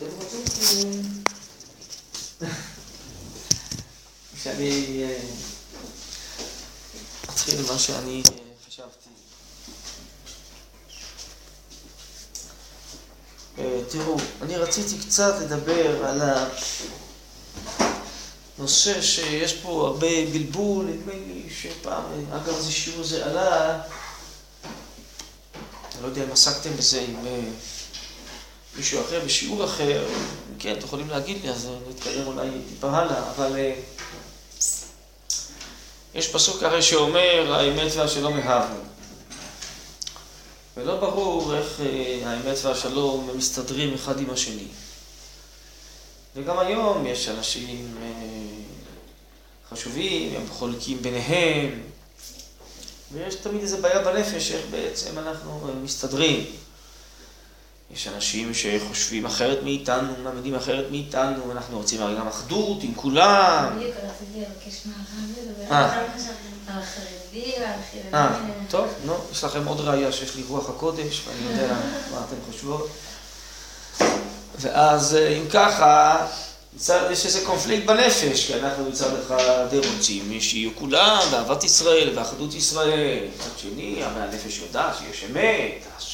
אתם רוצים שאני אה, אתחיל עם מה שאני אה, חשבתי. אה, תראו, אני רציתי קצת לדבר על הנושא שיש פה הרבה בלבול, נדמה לי שפעם, אגב, איזה שיעור זה עלה, אני לא יודע אם עסקתם בזה עם מישהו אחר בשיעור אחר, כן, אתם יכולים להגיד לי, אז נתקדם אולי טיפה הלאה, אבל יש פסוק הרי שאומר, האמת והשלום אהבנו. ולא ברור איך האמת והשלום מסתדרים אחד עם השני. וגם היום יש אנשים חשובים, הם חולקים ביניהם, ויש תמיד איזו בעיה בנפש, איך בעצם אנחנו מסתדרים. יש אנשים שחושבים אחרת מאיתנו, מעמדים אחרת מאיתנו, אנחנו רוצים הרי גם אחדות עם כולם. בדיוק, רציתי לבקש מהרב לדבר אה. על החרדי. אה, טוב, נו, יש לכם עוד ראייה שיש לי רוח הקודש, ואני יודע מה אתן חושבות. ואז אה, אם ככה, יש איזה קונפליקט בנפש, כי אנחנו מצד אחד רוצים שיהיו כולם, ואהבת ישראל, ואחדות ישראל. מצד שני, אבל הנפש יודעת שיש אמת, אז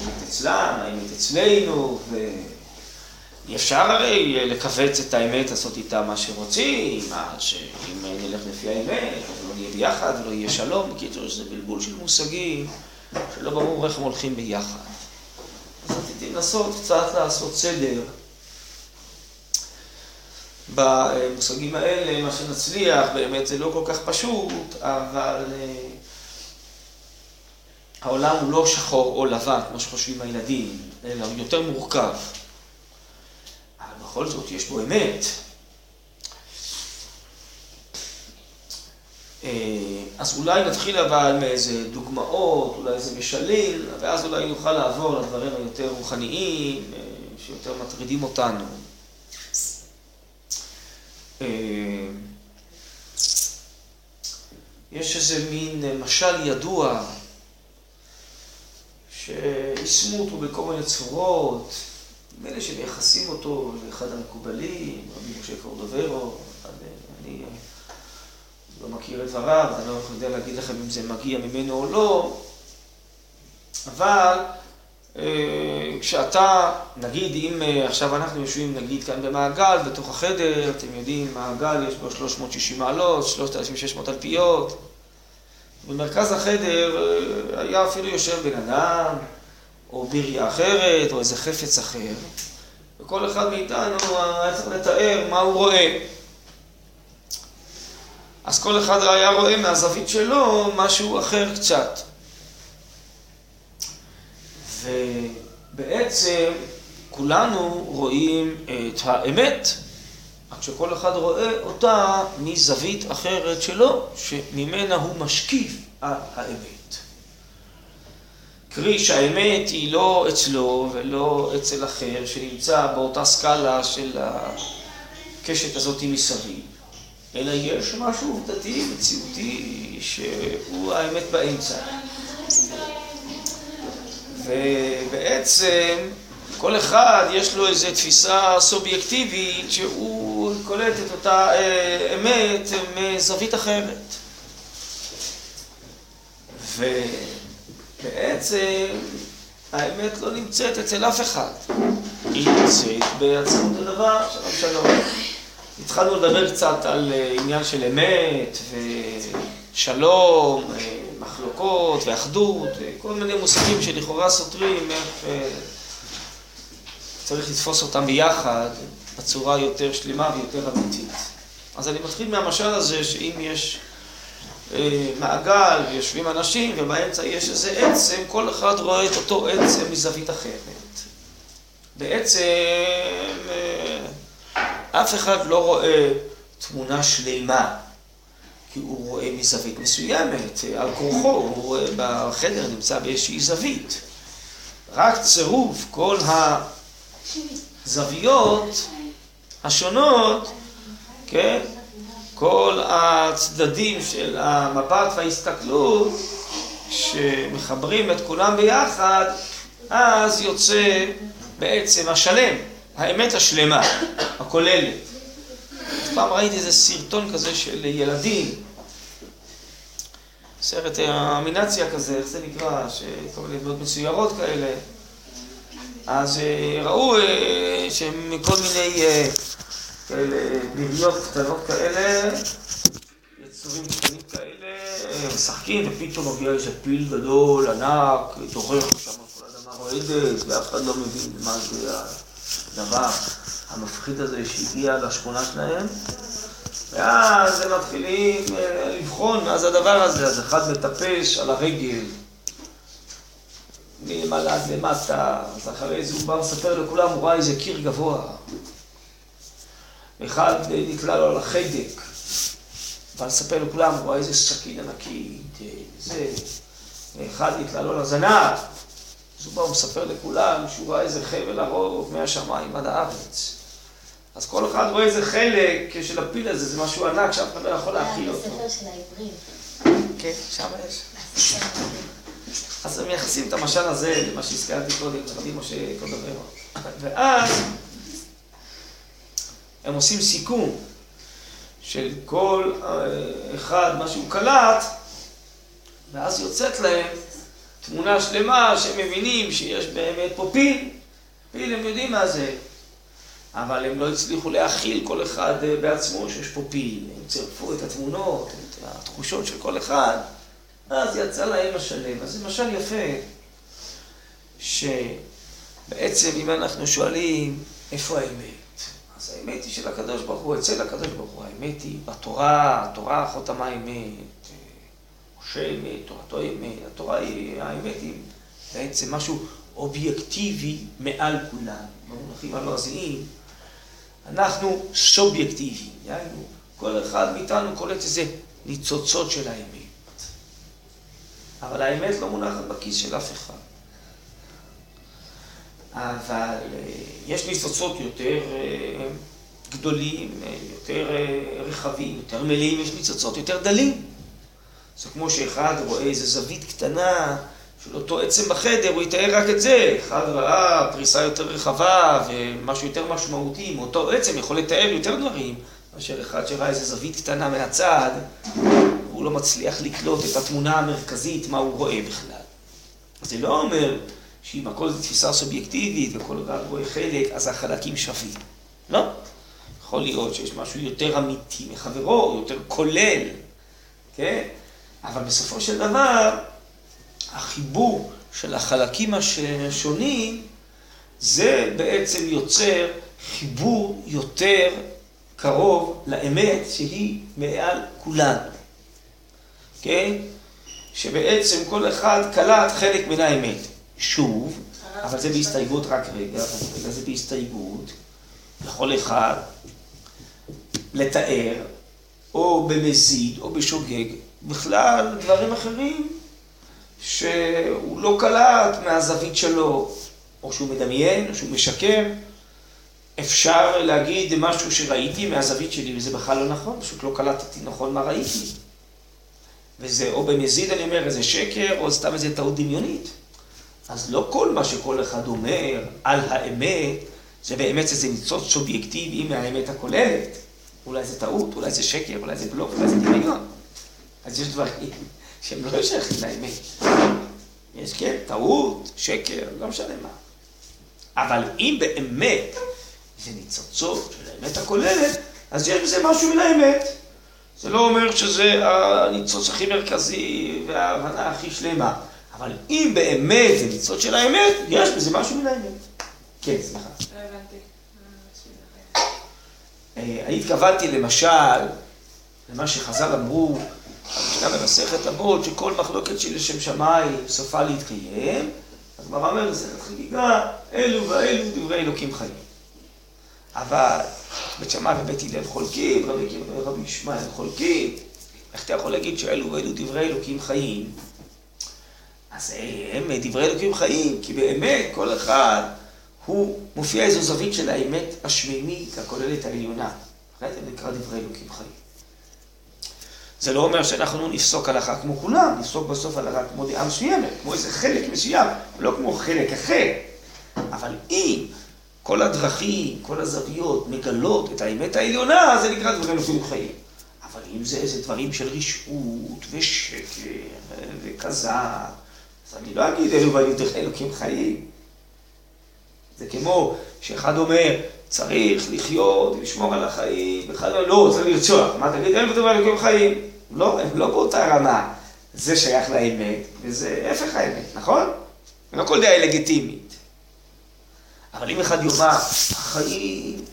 האמת אצלם, האמת אצלנו, ואי אפשר הרי לכווץ את האמת, לעשות איתה מה שרוצים, אז שאם נלך לפי האמת, אז לא נהיה ביחד ולא יהיה שלום. בקיצור, זה בלבול של מושגים שלא ברור איך הם הולכים ביחד. אז רציתי לנסות קצת לעשות סדר במושגים האלה, מה שנצליח, באמת זה לא כל כך פשוט, אבל אה, העולם הוא לא שחור או לבן, כמו שחושבים הילדים, אלא הוא יותר מורכב. אבל בכל זאת יש בו אמת. אה, אז אולי נתחיל אבל מאיזה דוגמאות, אולי איזה משלים, ואז אולי נוכל לעבור לדברים היותר רוחניים, אה, שיותר מטרידים אותנו. אה, יש איזה מין משל ידוע שיישמו אותו בכל מיני צורות, לי שמייחסים אותו לאחד המקובלים, רבי משה קורדוברו, אני לא מכיר את דבריו, אני לא יודע להגיד לכם אם זה מגיע ממנו או לא, אבל אה, כשאתה, נגיד אם אה, עכשיו אנחנו יושבים נגיד כאן במעגל, בתוך החדר, אתם יודעים, מעגל יש בו 360 מעלות, 3,600 אלפיות, במרכז החדר אה, היה אפילו יושב בן אדם, או ביריה אחרת, או איזה חפץ אחר, וכל אחד מאיתנו היה צריך לתאר מה הוא רואה. אז כל אחד היה רואה מהזווית שלו משהו אחר קצת. ובעצם כולנו רואים את האמת, רק שכל אחד רואה אותה מזווית אחרת שלו, שממנה הוא משקיף על האמת. קרי שהאמת היא לא אצלו ולא אצל אחר, שנמצא באותה סקאלה של הקשת הזאת מסביב, אלא יש משהו עובדתי, מציאותי, שהוא האמת באמצע. ובעצם כל אחד יש לו איזו תפיסה סובייקטיבית שהוא קולט את אותה אה, אמת מזווית אחרת. ובעצם האמת לא נמצאת אצל אף אחד, היא נמצאת בעצמות הדבר, שלום שלום. התחלנו לדבר קצת על אה, עניין של אמת ושלום, אה, מחלוקות ואחדות, וכל מיני מושגים שלכאורה סותרים איך אה, צריך לתפוס אותם ביחד בצורה יותר שלמה ויותר אמיתית. אז אני מתחיל מהמשל הזה שאם יש אה, מעגל ויושבים אנשים ובאמצע יש איזה עצם, כל אחד רואה את אותו עצם מזווית אחרת. בעצם אה, אף אחד לא רואה תמונה שלמה, כי הוא רואה מזווית מסוימת, על כורחו, הוא רואה בחדר נמצא באיזושהי זווית. רק צירוף כל הזוויות השונות, כן? כל הצדדים של המבט וההסתכלות שמחברים את כולם ביחד, אז יוצא בעצם השלם, האמת השלמה, הכוללת. פעם ראיתי איזה סרטון כזה של ילדים, סרט אמינציה כזה, איך זה נקרא, שכל מיני דמות מצוירות כאלה. אז אה, ראו אה, שהם כל מיני אה, כאלה בריאות קטנות כאלה, יצורים קטנים כאלה, משחקים, ופתאום מגיע איזה פיל גדול, ענק, דורך שם כל אדמה רועדת, ואף אחד לא מבין מה זה הדבר המפחיד הזה שהגיע לשכונה שלהם. ואז הם מתחילים לבחון מה זה הדבר הזה, אז אחד מטפש על הרגל. מלמעלה עד למטה, אז אחרי זה הוא בא ומספר לכולם, הוא ראה איזה קיר גבוה. אחד נתלה לו על החדק, בא לספר לכולם, הוא ראה איזה סכין ענקית, זה. ואחד נתלה לו על הזנב, אז הוא בא ומספר לכולם שהוא ראה איזה חבל ארוך מהשמיים עד הארץ. אז כל אחד רואה איזה חלק של הפיל הזה, זה משהו ענק שאף אחד לא יכול להכיל אותו. זה הספר של העברים. כן, שם יש. אז הם מייחסים את המשל הזה למה שהזכרתי קודם, רבי משה קודררו. ואז הם עושים סיכום של כל אחד מה שהוא קלט, ואז יוצאת להם תמונה שלמה שהם מבינים שיש באמת פה פיל. פיל הם יודעים מה זה, אבל הם לא הצליחו להכיל כל אחד בעצמו שיש פה פיל. הם צירפו את התמונות, את התחושות של כל אחד. אז יצא להם השלם. אז זה משל יפה, שבעצם אם אנחנו שואלים, איפה האמת? אז האמת היא של הקדוש ברוך הוא, אצל הקדוש ברוך הוא, האמת היא בתורה, התורה חותמה אמת, משה אמת, תורתו אמת, התורה היא, האמת היא בעצם משהו אובייקטיבי מעל כולם. במונחים הלועזיים, אנחנו סובייקטיביים, יענו, כל אחד מאיתנו קולט איזה ניצוצות של האמת. אבל האמת לא מונחת בכיס של אף אחד. אבל יש ניצוצות יותר גדולים, יותר רחבים, יותר מלאים, יש ניצוצות יותר דלים. זה כמו שאחד רואה איזו זווית קטנה של אותו עצם בחדר, הוא יתאר רק את זה. אחד ראה פריסה יותר רחבה ומשהו יותר משמעותי, מאותו עצם יכול לתאר יותר דברים, מאשר אחד שראה איזו זווית קטנה מהצד. הוא לא מצליח לקלוט את התמונה המרכזית, מה הוא רואה בכלל. זה לא אומר שאם הכל זה תפיסה סובייקטיבית וכל אחד רואה חלק, אז החלקים שווים. לא. יכול להיות שיש משהו יותר אמיתי מחברו, יותר כולל, כן? אבל בסופו של דבר, החיבור של החלקים השונים, זה בעצם יוצר חיבור יותר קרוב לאמת שהיא מעל כולנו. כן? שבעצם כל אחד קלט חלק מן האמת. שוב, אבל זה בהסתייגות רק רגע, רגע זה בהסתייגות. יכול אחד לתאר, או במזיד, או בשוגג, בכלל דברים אחרים שהוא לא קלט מהזווית שלו, או שהוא מדמיין, או שהוא משקר. אפשר להגיד משהו שראיתי מהזווית שלי, וזה בכלל לא נכון, פשוט לא קלטתי נכון מה ראיתי. וזה או במזיד, אני אומר, איזה שקר, או סתם איזה טעות דמיונית. אז לא כל מה שכל אחד אומר על האמת, זה באמת איזה ניצוץ סובייקטיבי מהאמת הכוללת. אולי זה טעות, אולי זה שקר, אולי זה בלוק, אולי זה דמיון. אז יש דברים שהם לא שייכים לאמת. יש כן, טעות, שקר, לא משנה מה. אבל אם באמת זה ניצוצות של האמת הכוללת, אז יש בזה משהו מן האמת. זה לא אומר שזה הניצוץ הכי מרכזי וההבנה הכי שלמה. אבל אם באמת זה ניצוץ של האמת, יש בזה משהו מן האמת. כן, סליחה. לא הבנתי. אה, אני התכוונתי למשל, למה שחז"ל אמרו, המשנה במסכת אבות, שכל מחלוקת שהיא לשם שמיים סופה להתקיים, אז הגמרא אומר במסכת חגיגה, אלו ואלו דברי אלוקים חיים. אבל בית שמאי ובית הלל חולקים, רבי עקיבא ורבי ישמעאל חולקים. איך אתה יכול להגיד שאלו ואלו דברי אלוקים חיים? אז הם דברי אלוקים חיים, כי באמת כל אחד הוא מופיע איזו זווית של האמת השמימית הכוללת העליונה. אחרי זה נקרא דברי אלוקים חיים. זה לא אומר שאנחנו נפסוק הלכה כמו כולם, נפסוק בסוף הלכה כמו דעה מסוימת, כמו איזה חלק מסוים, לא כמו חלק אחר. אבל אם כל הדרכים, כל הזוויות מגלות את האמת העליונה, זה נקרא דברים אלוקים חיים. אבל אם זה איזה דברים של רשעות ושקר וכזב, אז אני לא אגיד אלו דרך אלוקים חיים. זה כמו שאחד אומר, צריך לחיות, לשמור על החיים, אומר, לא, צריך לרצוח. מה תגיד, אלו ודברים אלוקים חיים? לא, הם לא באותה רמה. זה שייך לאמת, וזה הפך האמת, נכון? לא כל דעה היא לגיטימית. אבל אם אחד יאמר, החיים,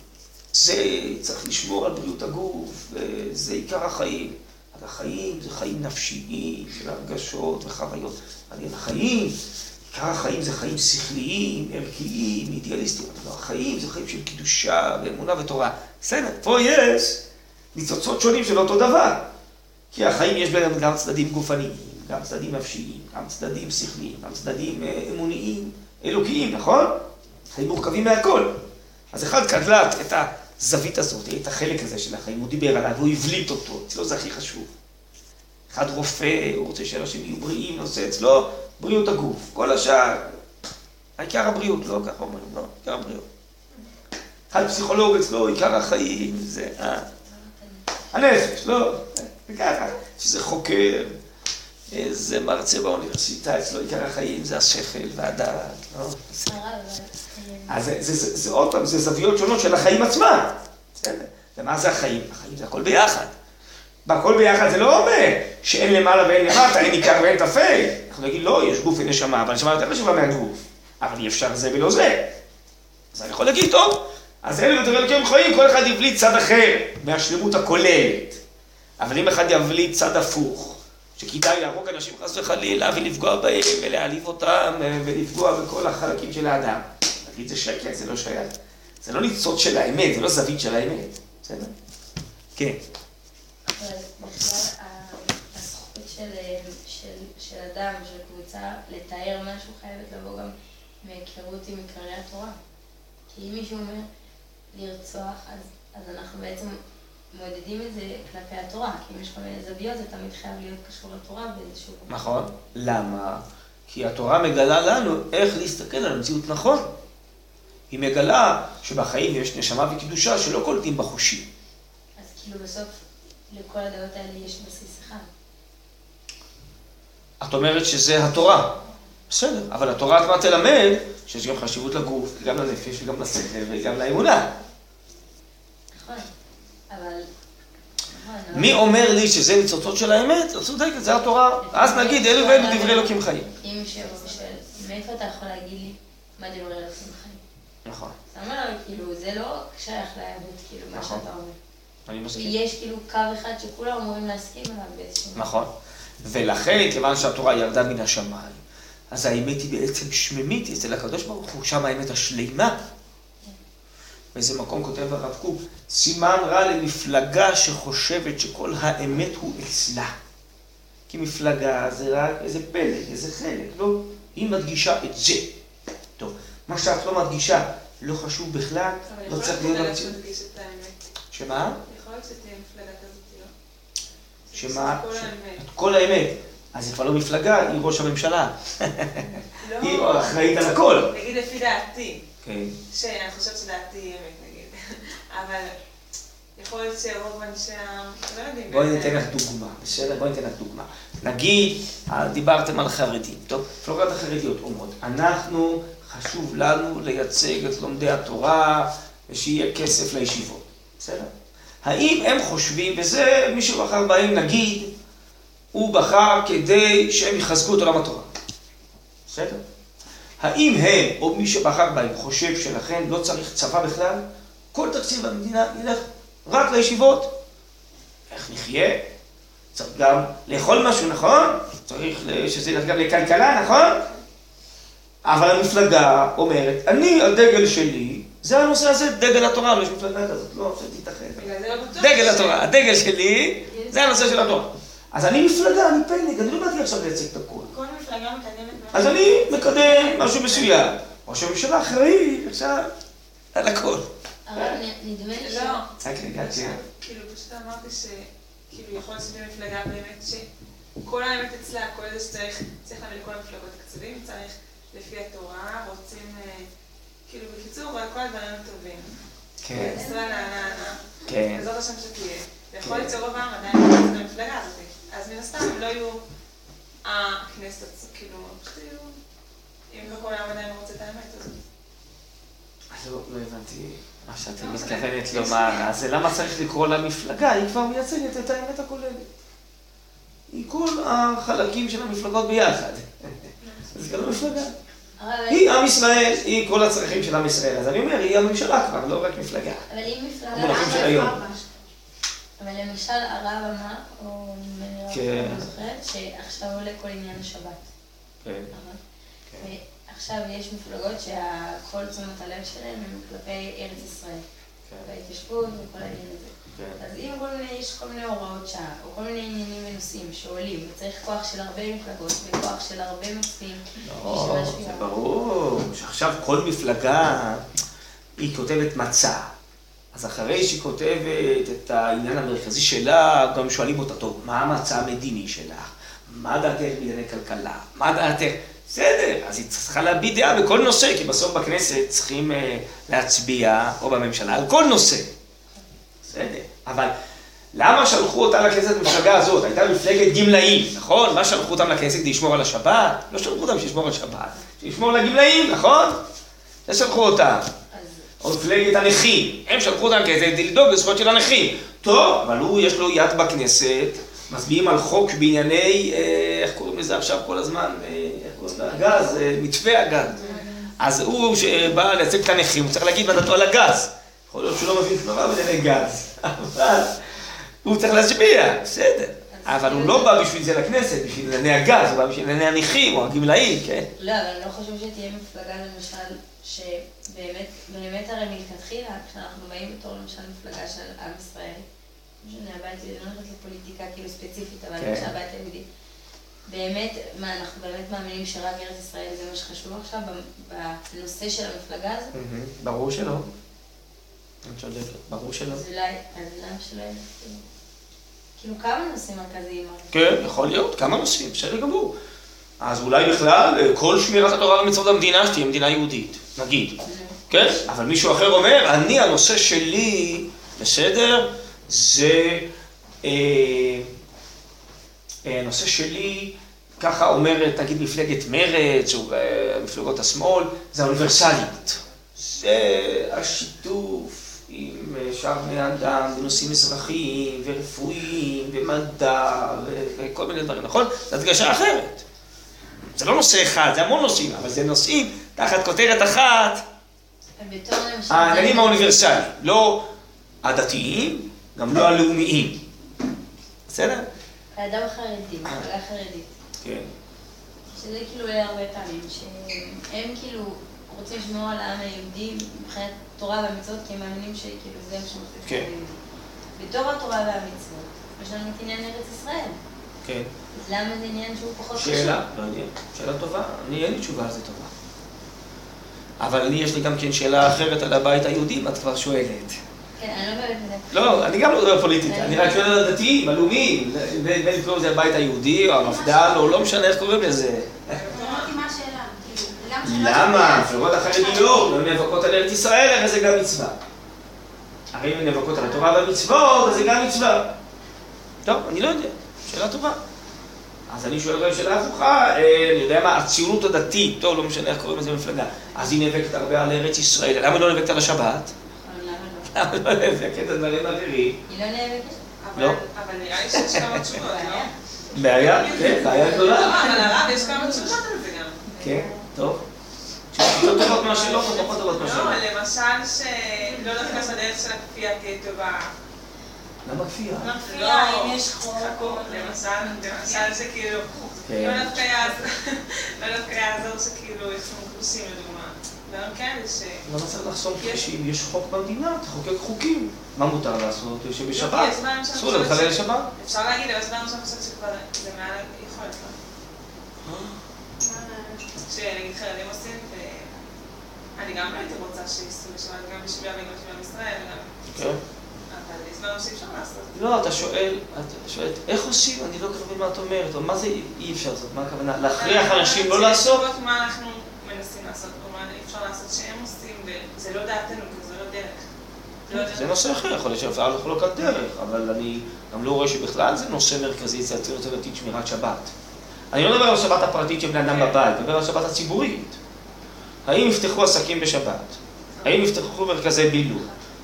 זה צריך לשמור על בריאות הגוף, וזה עיקר החיים. אבל החיים זה חיים נפשיים, של הרגשות וחוויות. אני החיים, עיקר החיים זה חיים שכליים, ערכיים, אידיאליסטיים. אבל החיים זה חיים של קדושה ואמונה ותורה. בסדר, פה יש ניצוצות שונים של אותו דבר. כי החיים יש בהם גם צדדים גופניים, גם צדדים נפשיים, גם צדדים שכליים, גם צדדים אה, אמוניים, אלוקיים, נכון? חיים מורכבים מהכל. אז אחד קלט את הזווית הזאת, את החלק הזה של החיים, הוא דיבר עליו, הוא הבליט אותו, אצלו זה הכי חשוב. אחד רופא, הוא רוצה שאנשים יהיו בריאים, נושא אצלו בריאות הגוף. כל השאר, העיקר הבריאות, לא ככה אומרים, לא, עיקר הבריאות. אחד פסיכולוג אצלו, עיקר החיים, זה הנפש, לא, זה ככה, שזה חוקר, איזה מרצה באוניברסיטה, אצלו עיקר החיים זה השכל והדעת, לא? אז זה, זה, זה, זה עוד פעם, זה זוויות שונות של החיים עצמם. בסדר? ומה זה החיים? החיים זה הכל ביחד. והכל ביחד זה לא אומר שאין למעלה ואין למטה, אין עיקר ואין טפל. אנחנו נגיד, לא, יש גוף ונשמה, אבל נשמה יותר חשובה מהגוף. אבל אי אפשר זה ולא זה. אז אני יכול להגיד, טוב, אז אלה יותר אלוקים חיים, כל אחד יבליט צד אחר מהשלמות הכוללת. אבל אם אחד יבליט צד הפוך, שכדאי להרוג אנשים חס וחלילה ולפגוע בהם ולהעליב אותם ולפגוע בכל החלקים של האדם. להגיד זה שקר, זה לא שייך. זה לא ניצוץ של האמת, זה לא זווית של האמת. בסדר? כן. של, של, של אדם, של קבוצה, לתאר משהו חייבת לבוא גם מהיכרות עם עיקרי התורה. כי אם מישהו אומר לרצוח, אז, אז אנחנו בעצם מעודדים את זה כלפי התורה. כי אם יש כל מיני זוויות, זה תמיד חייב להיות קשור לתורה באיזשהו... נכון. למה? כי התורה מגלה לנו איך להסתכל על המציאות נכון. היא מגלה שבחיים יש נשמה וקדושה שלא קולטים בחושים. אז כאילו בסוף לכל הדעות האלה יש בסיס אחד. את אומרת שזה התורה. בסדר, אבל התורה כבר תלמד שיש גם חשיבות לגוף, גם לנפש וגם לשכל וגם לאמונה. נכון, אבל... נכון, מי אומר לי שזה ניצוצות של האמת? את צודקת, זה התורה. אז נגיד, אלו ואלו דברי אלוקים חיים. אם שואל, מאיפה אתה יכול להגיד לי מה דברי אלוקים חיים? נכון. אתה אומר לו, כאילו, זה לא שייך ליהדות, כאילו, מה נכון. שאתה אומר. אני כי מסכים. יש כאילו קו אחד שכולם אמורים להסכים עליו באיזשהו... נכון. ולכן, כיוון שהתורה ירדה מן השמיים, אז האמת היא בעצם שממית, אצל הקדוש ברוך הוא, שם האמת השלימה. באיזה מקום כותב הרב קוק, סימן רע למפלגה שחושבת שכל האמת הוא אצלה. כי מפלגה זה רק איזה פלג, איזה חלק, לא? היא מדגישה את זה. מה שאת לא מדגישה לא חשוב בכלל, אבל לא יכול צריך להיות להיות מפלגה במציאות. שתדגיש את האמת. שמה? יכול להיות שתהיה מפלגה כזאת, לא? שמה? כל האמת. את כל האמת. אז היא כבר לא מפלגה, היא ראש הממשלה. לא. היא אחראית על הכל. נגיד לפי דעתי, כן. שאני חושבת שדעתי היא אמת, נגיד. אבל יכול להיות שרוב אנשי העם לא יודעים. בואי ניתן לך. דוגמה, בסדר? בואי ניתן לך דוגמה. נגיד, אה, דיברתם על חרדים, טוב? מפלגות החרדיות אומרות, אנחנו, חשוב לנו לייצג את לומדי התורה, ושיהיה כסף לישיבות, בסדר? האם הם חושבים, וזה מי שבחר בהם, נגיד, הוא בחר כדי שהם יחזקו את עולם התורה, בסדר? האם הם, או מי שבחר בהם, חושב שלכן לא צריך צבא בכלל? כל תקציב המדינה ילך רק לישיבות. איך נחיה? צריך גם לאכול משהו, נכון? צריך שזה ילך גם לכלכלה, נכון? אבל המפלגה אומרת, אני, הדגל שלי, זה הנושא הזה, דגל התורה, לא יש מפלגה כזאת, לא זה לא. דגל ש- התורה, הדגל שלי, זה הנושא של התורה. אז אני מפלגה, אני פלג, אני לא באתי עכשיו לייצג את הכול. כל מפלגה מקדמת משהו. אז אני מקדם משהו מסוים. ראש הממשלה אחראי עכשיו על הכל. אבל נדמה לי ש... לא. רק רגע, כן. כאילו, פשוט אמרתי שכאילו יכול להיות שתהיה מפלגה באמת שכל האמת אצלה, כל זה שצריך, צריך להביא לכל המפלגות תקציבים, צריך לפי התורה, רוצים אה, כאילו, בקיצור, כל הדברים טובים. כן, ישראל נענה, כן. בעזרת השם שתהיה. ויכול כן. להיות שרוב העם עדיין לא יצא במפלגה הזאת. אז מן הסתם הם לא יהיו הכנסת, כאילו. אם לא כל העם עדיין לא רוצה את האמת הזאת. אז לא, לא הבנתי מה שאת מתכוונת לומר. אז למה צריך לקרוא לה מפלגה? היא כבר מייצגת את האמת הכוללת. היא כל החלקים של המפלגות ביחד. אז גם מפלגה. היא עם ישראל, היא כל הצרכים של עם ישראל. אז אני אומר, היא הממשלה כבר, לא רק מפלגה. אבל אם מפלגה... המונחים של היום. אבל למשל הרב אמר, או כן. אני לא זוכרת, שעכשיו עולה כל עניין השבת. כן. נכון? כן. ועכשיו יש מפלגות שכל תשומת הלב שלהם הם כלפי ארץ ישראל. וההתיישבות וכל העניין הזה. כן. אז אם כל מיני, יש כל מיני הוראות שעה, או כל מיני עניינים ונושאים שעולים, וצריך כוח של הרבה מפלגות, וכוח של הרבה מצביעים, לא, זה ברור, שעכשיו כל מפלגה היא כותבת מצע. אז אחרי שהיא כותבת את העניין המרכזי שלה, גם שואלים אותה, טוב, מה המצע המדיני שלך? מה דעתך בענייני כלכלה? מה דעתך? בסדר, אז היא צריכה להביע דעה בכל נושא, כי בסוף בכנסת צריכים אה, להצביע, או בממשלה, על כל נושא. בסדר, אבל למה שלחו אותה לכנסת במפלגה הזאת? הייתה מפלגת גמלאים, נכון? מה שלחו אותם לכנסת כדי לשמור על השבת? לא שלחו אותם שישמור על שבת, שישמור על הגמלאים, נכון? זה שלחו אותם. או מפלגת הנכים, הם שלחו אותם כדי לדאוג לזכויות של הנכים. טוב, אבל הוא, יש לו יד בכנסת, מצביעים על חוק בענייני, אה, איך קוראים לזה עכשיו כל הזמן, אה, איך קוראים לזה? הגז, אה, מתווה הגז. אז הוא שבא לייצג את הנכים, הוא צריך להגיד מה דעתו על הגז. יכול להיות שהוא לא מבין כלומר בענייני גז, אבל הוא צריך להשביע, בסדר. אבל הוא לא בא בשביל זה לכנסת, בשביל ענייני הגז, הוא בא בשביל ענייני הנכים או הגמלאים, כן? לא, אבל אני לא חושב שתהיה מפלגה למשל, שבאמת, באמת הרי מלכתחילה, כשאנחנו באים בתור למשל מפלגה של עם ישראל, לא משנה, הבית היהודי, לא נכנסת לפוליטיקה כאילו ספציפית, אבל כן. למשל הבית היהודי, באמת, מה, אנחנו באמת מאמינים שרק ארץ ישראל זה מה שחשוב עכשיו בנושא של המפלגה הזאת? ברור שלא. את צודקת, ברור שלא. אז למה שלא יהיה? כאילו- כמה נושאים מרכזיים? כן, יכול להיות, כמה נושאים, בסדר גמור. אז אולי בכלל, אה, כל שמירת התורה ומצוות המדינה שתהיה מדינה יהודית, נגיד. כן? אבל מישהו אחר אומר, אני, הנושא שלי, בסדר, זה... אה, אה, הנושא שלי, ככה אומרת, נגיד מפלגת מרצ, או אה, מפלגות השמאל, זה האוניברסליות. זה השיתוף שאר בני אדם בנושאים אזרחיים ורפואיים ומדע וכל מיני דברים, נכון? זו הדגשה אחרת. זה לא נושא אחד, זה המון נושאים, אבל זה נושאים תחת כותרת אחת. העניינים האוניברסליים, לא הדתיים, גם לא הלאומיים. בסדר? האדם החרדי, מפלגה חרדית. כן. שזה כאילו עולה הרבה פעמים, שהם כאילו רוצים לשמור על העם היהודי מבחינת תורה והמצוות, כי הם מאמינים שכאילו זה מה שמחזיק את כן. היהודי. בתור התורה והמצוות, יש לנו את עניין ארץ ישראל. כן. אז למה זה עניין שהוא פחות חשוב? שאלה, לא יודע, שאלה טובה. אני, אין לי תשובה על זה טובה. אבל אני, יש לי גם כן שאלה אחרת על הבית היהודי, אם את כבר שואלת. כן, אני לא באמת. לא, אני גם לא מדבר פוליטיקה, אני רק שואל על הדתיים, הלאומיים, בין קוראים לזה הבית היהודי, או המפד"ל, או לא משנה איך קוראים לזה. אמרתי מה השאלה, כאילו, למה? תהיה? המפלגות החרדיות לא נאבקות על ארץ ישראל, הרי זה גם מצווה. הרי אם הן נאבקות על התורה והמצוות, אז זה גם מצווה. טוב, אני לא יודע, שאלה טובה. אז אני שואל גם שאלה הפוכה, אה, אני יודע מה, הציונות הדתית, טוב, לא משנה איך קוראים לזה מפלגה, אז היא נאבקת הרבה על ארץ ישראל, למה לא נאבקת על השבת? למה לא? למה לא נאבקת על דברים אחרים? היא לא נאבקת? אבל- לא. אבל נראה לי שיש כמה תשובות, לא? בעיה. כן, בעיה גדולה. אבל הרב, יש כמה תשובות על זה גם. כן, טוב. יותר טובות מהשאלות או פחות טובות מהשאלות? לא, למשל שלא נכנס לדרך של הכפייה תהיה טובה. למה כפייה? כפייה, אם יש חוק. למשל, למשל שכאילו, כן. לא דווקא יעזור, לא דווקא יעזור שכאילו יש לנו כבושים לדוגמה. דברים כאלה ש... למה צריך לחסום כבישים? יש חוק במדינה, תחוקק חוקים. מה מותר לעשות? לא, שבשבת אסור לחלל שבת? אפשר להגיד, אבל דברים שאני חושבת שכבר זה מעל היכולת, לא? שנגיד חרדים עושים, ואני גם לא הייתי רוצה שייסעו בשבת, גם בשביל עם ישראל, גם... לעשות. לא, אתה שואל, אתה שואלת, איך עושים? אני לא כל מה את אומרת. או מה זה אי אפשר לעשות? מה הכוונה? להכריח אנשים לא לעשות? מה אנחנו מנסים לעשות, כלומר, אי אפשר לעשות שהם עושים, וזה לא דעתנו, כי זה לא דרך. לא זה נושא אחר, יכול להיות שאפשר לחלוק על דרך, אבל אני גם לא רואה שבכלל זה נושא מרכזי אצל הציונות הדתית שמירת שבת. אני לא מדבר על השבת הפרטית של בני אדם כן. בבית, אני מדבר על השבת הציבורית. האם יפתחו עסקים בשבת? האם יפתחו מרכזי בילוי?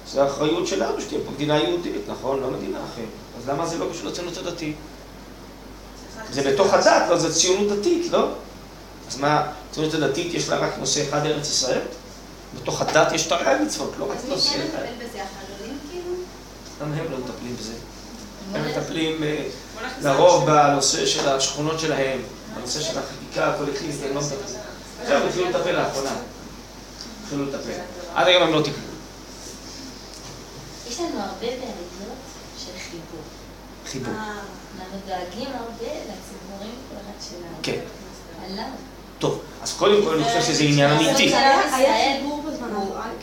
זו האחריות שלנו שתהיה פה מדינה יהודית, נכון? לא מדינה אחרת. אז למה זה לא קשור לציונות הדתית? זה בתוך הדת, לא, זה ציונות דתית, לא? אז מה, הציונות הדתית יש לה רק נושא אחד ארץ ישראל? בתוך הדת יש תרי"ג מצוות, לא רק אז מי נושא כן אחד. מטפל בזה? החרדים כאילו? גם הם לא מטפלים בזה. מטפלים אה, לרוב. בנושא של השכונות שלהם, בנושא של החקיקה הקולקטיבית, הם לא מטפלים. עכשיו התחילו לטפל לאחרונה. התחילו לטפל. עד היום הם לא טיפלו. יש לנו הרבה בעיות של חיבור. חיבור. אה, אנחנו דואגים הרבה לציבורים כל אחד שלנו. כן. טוב, אז קודם כל אני חושב שזה עניין אמיתי. היה חיבור בזמן.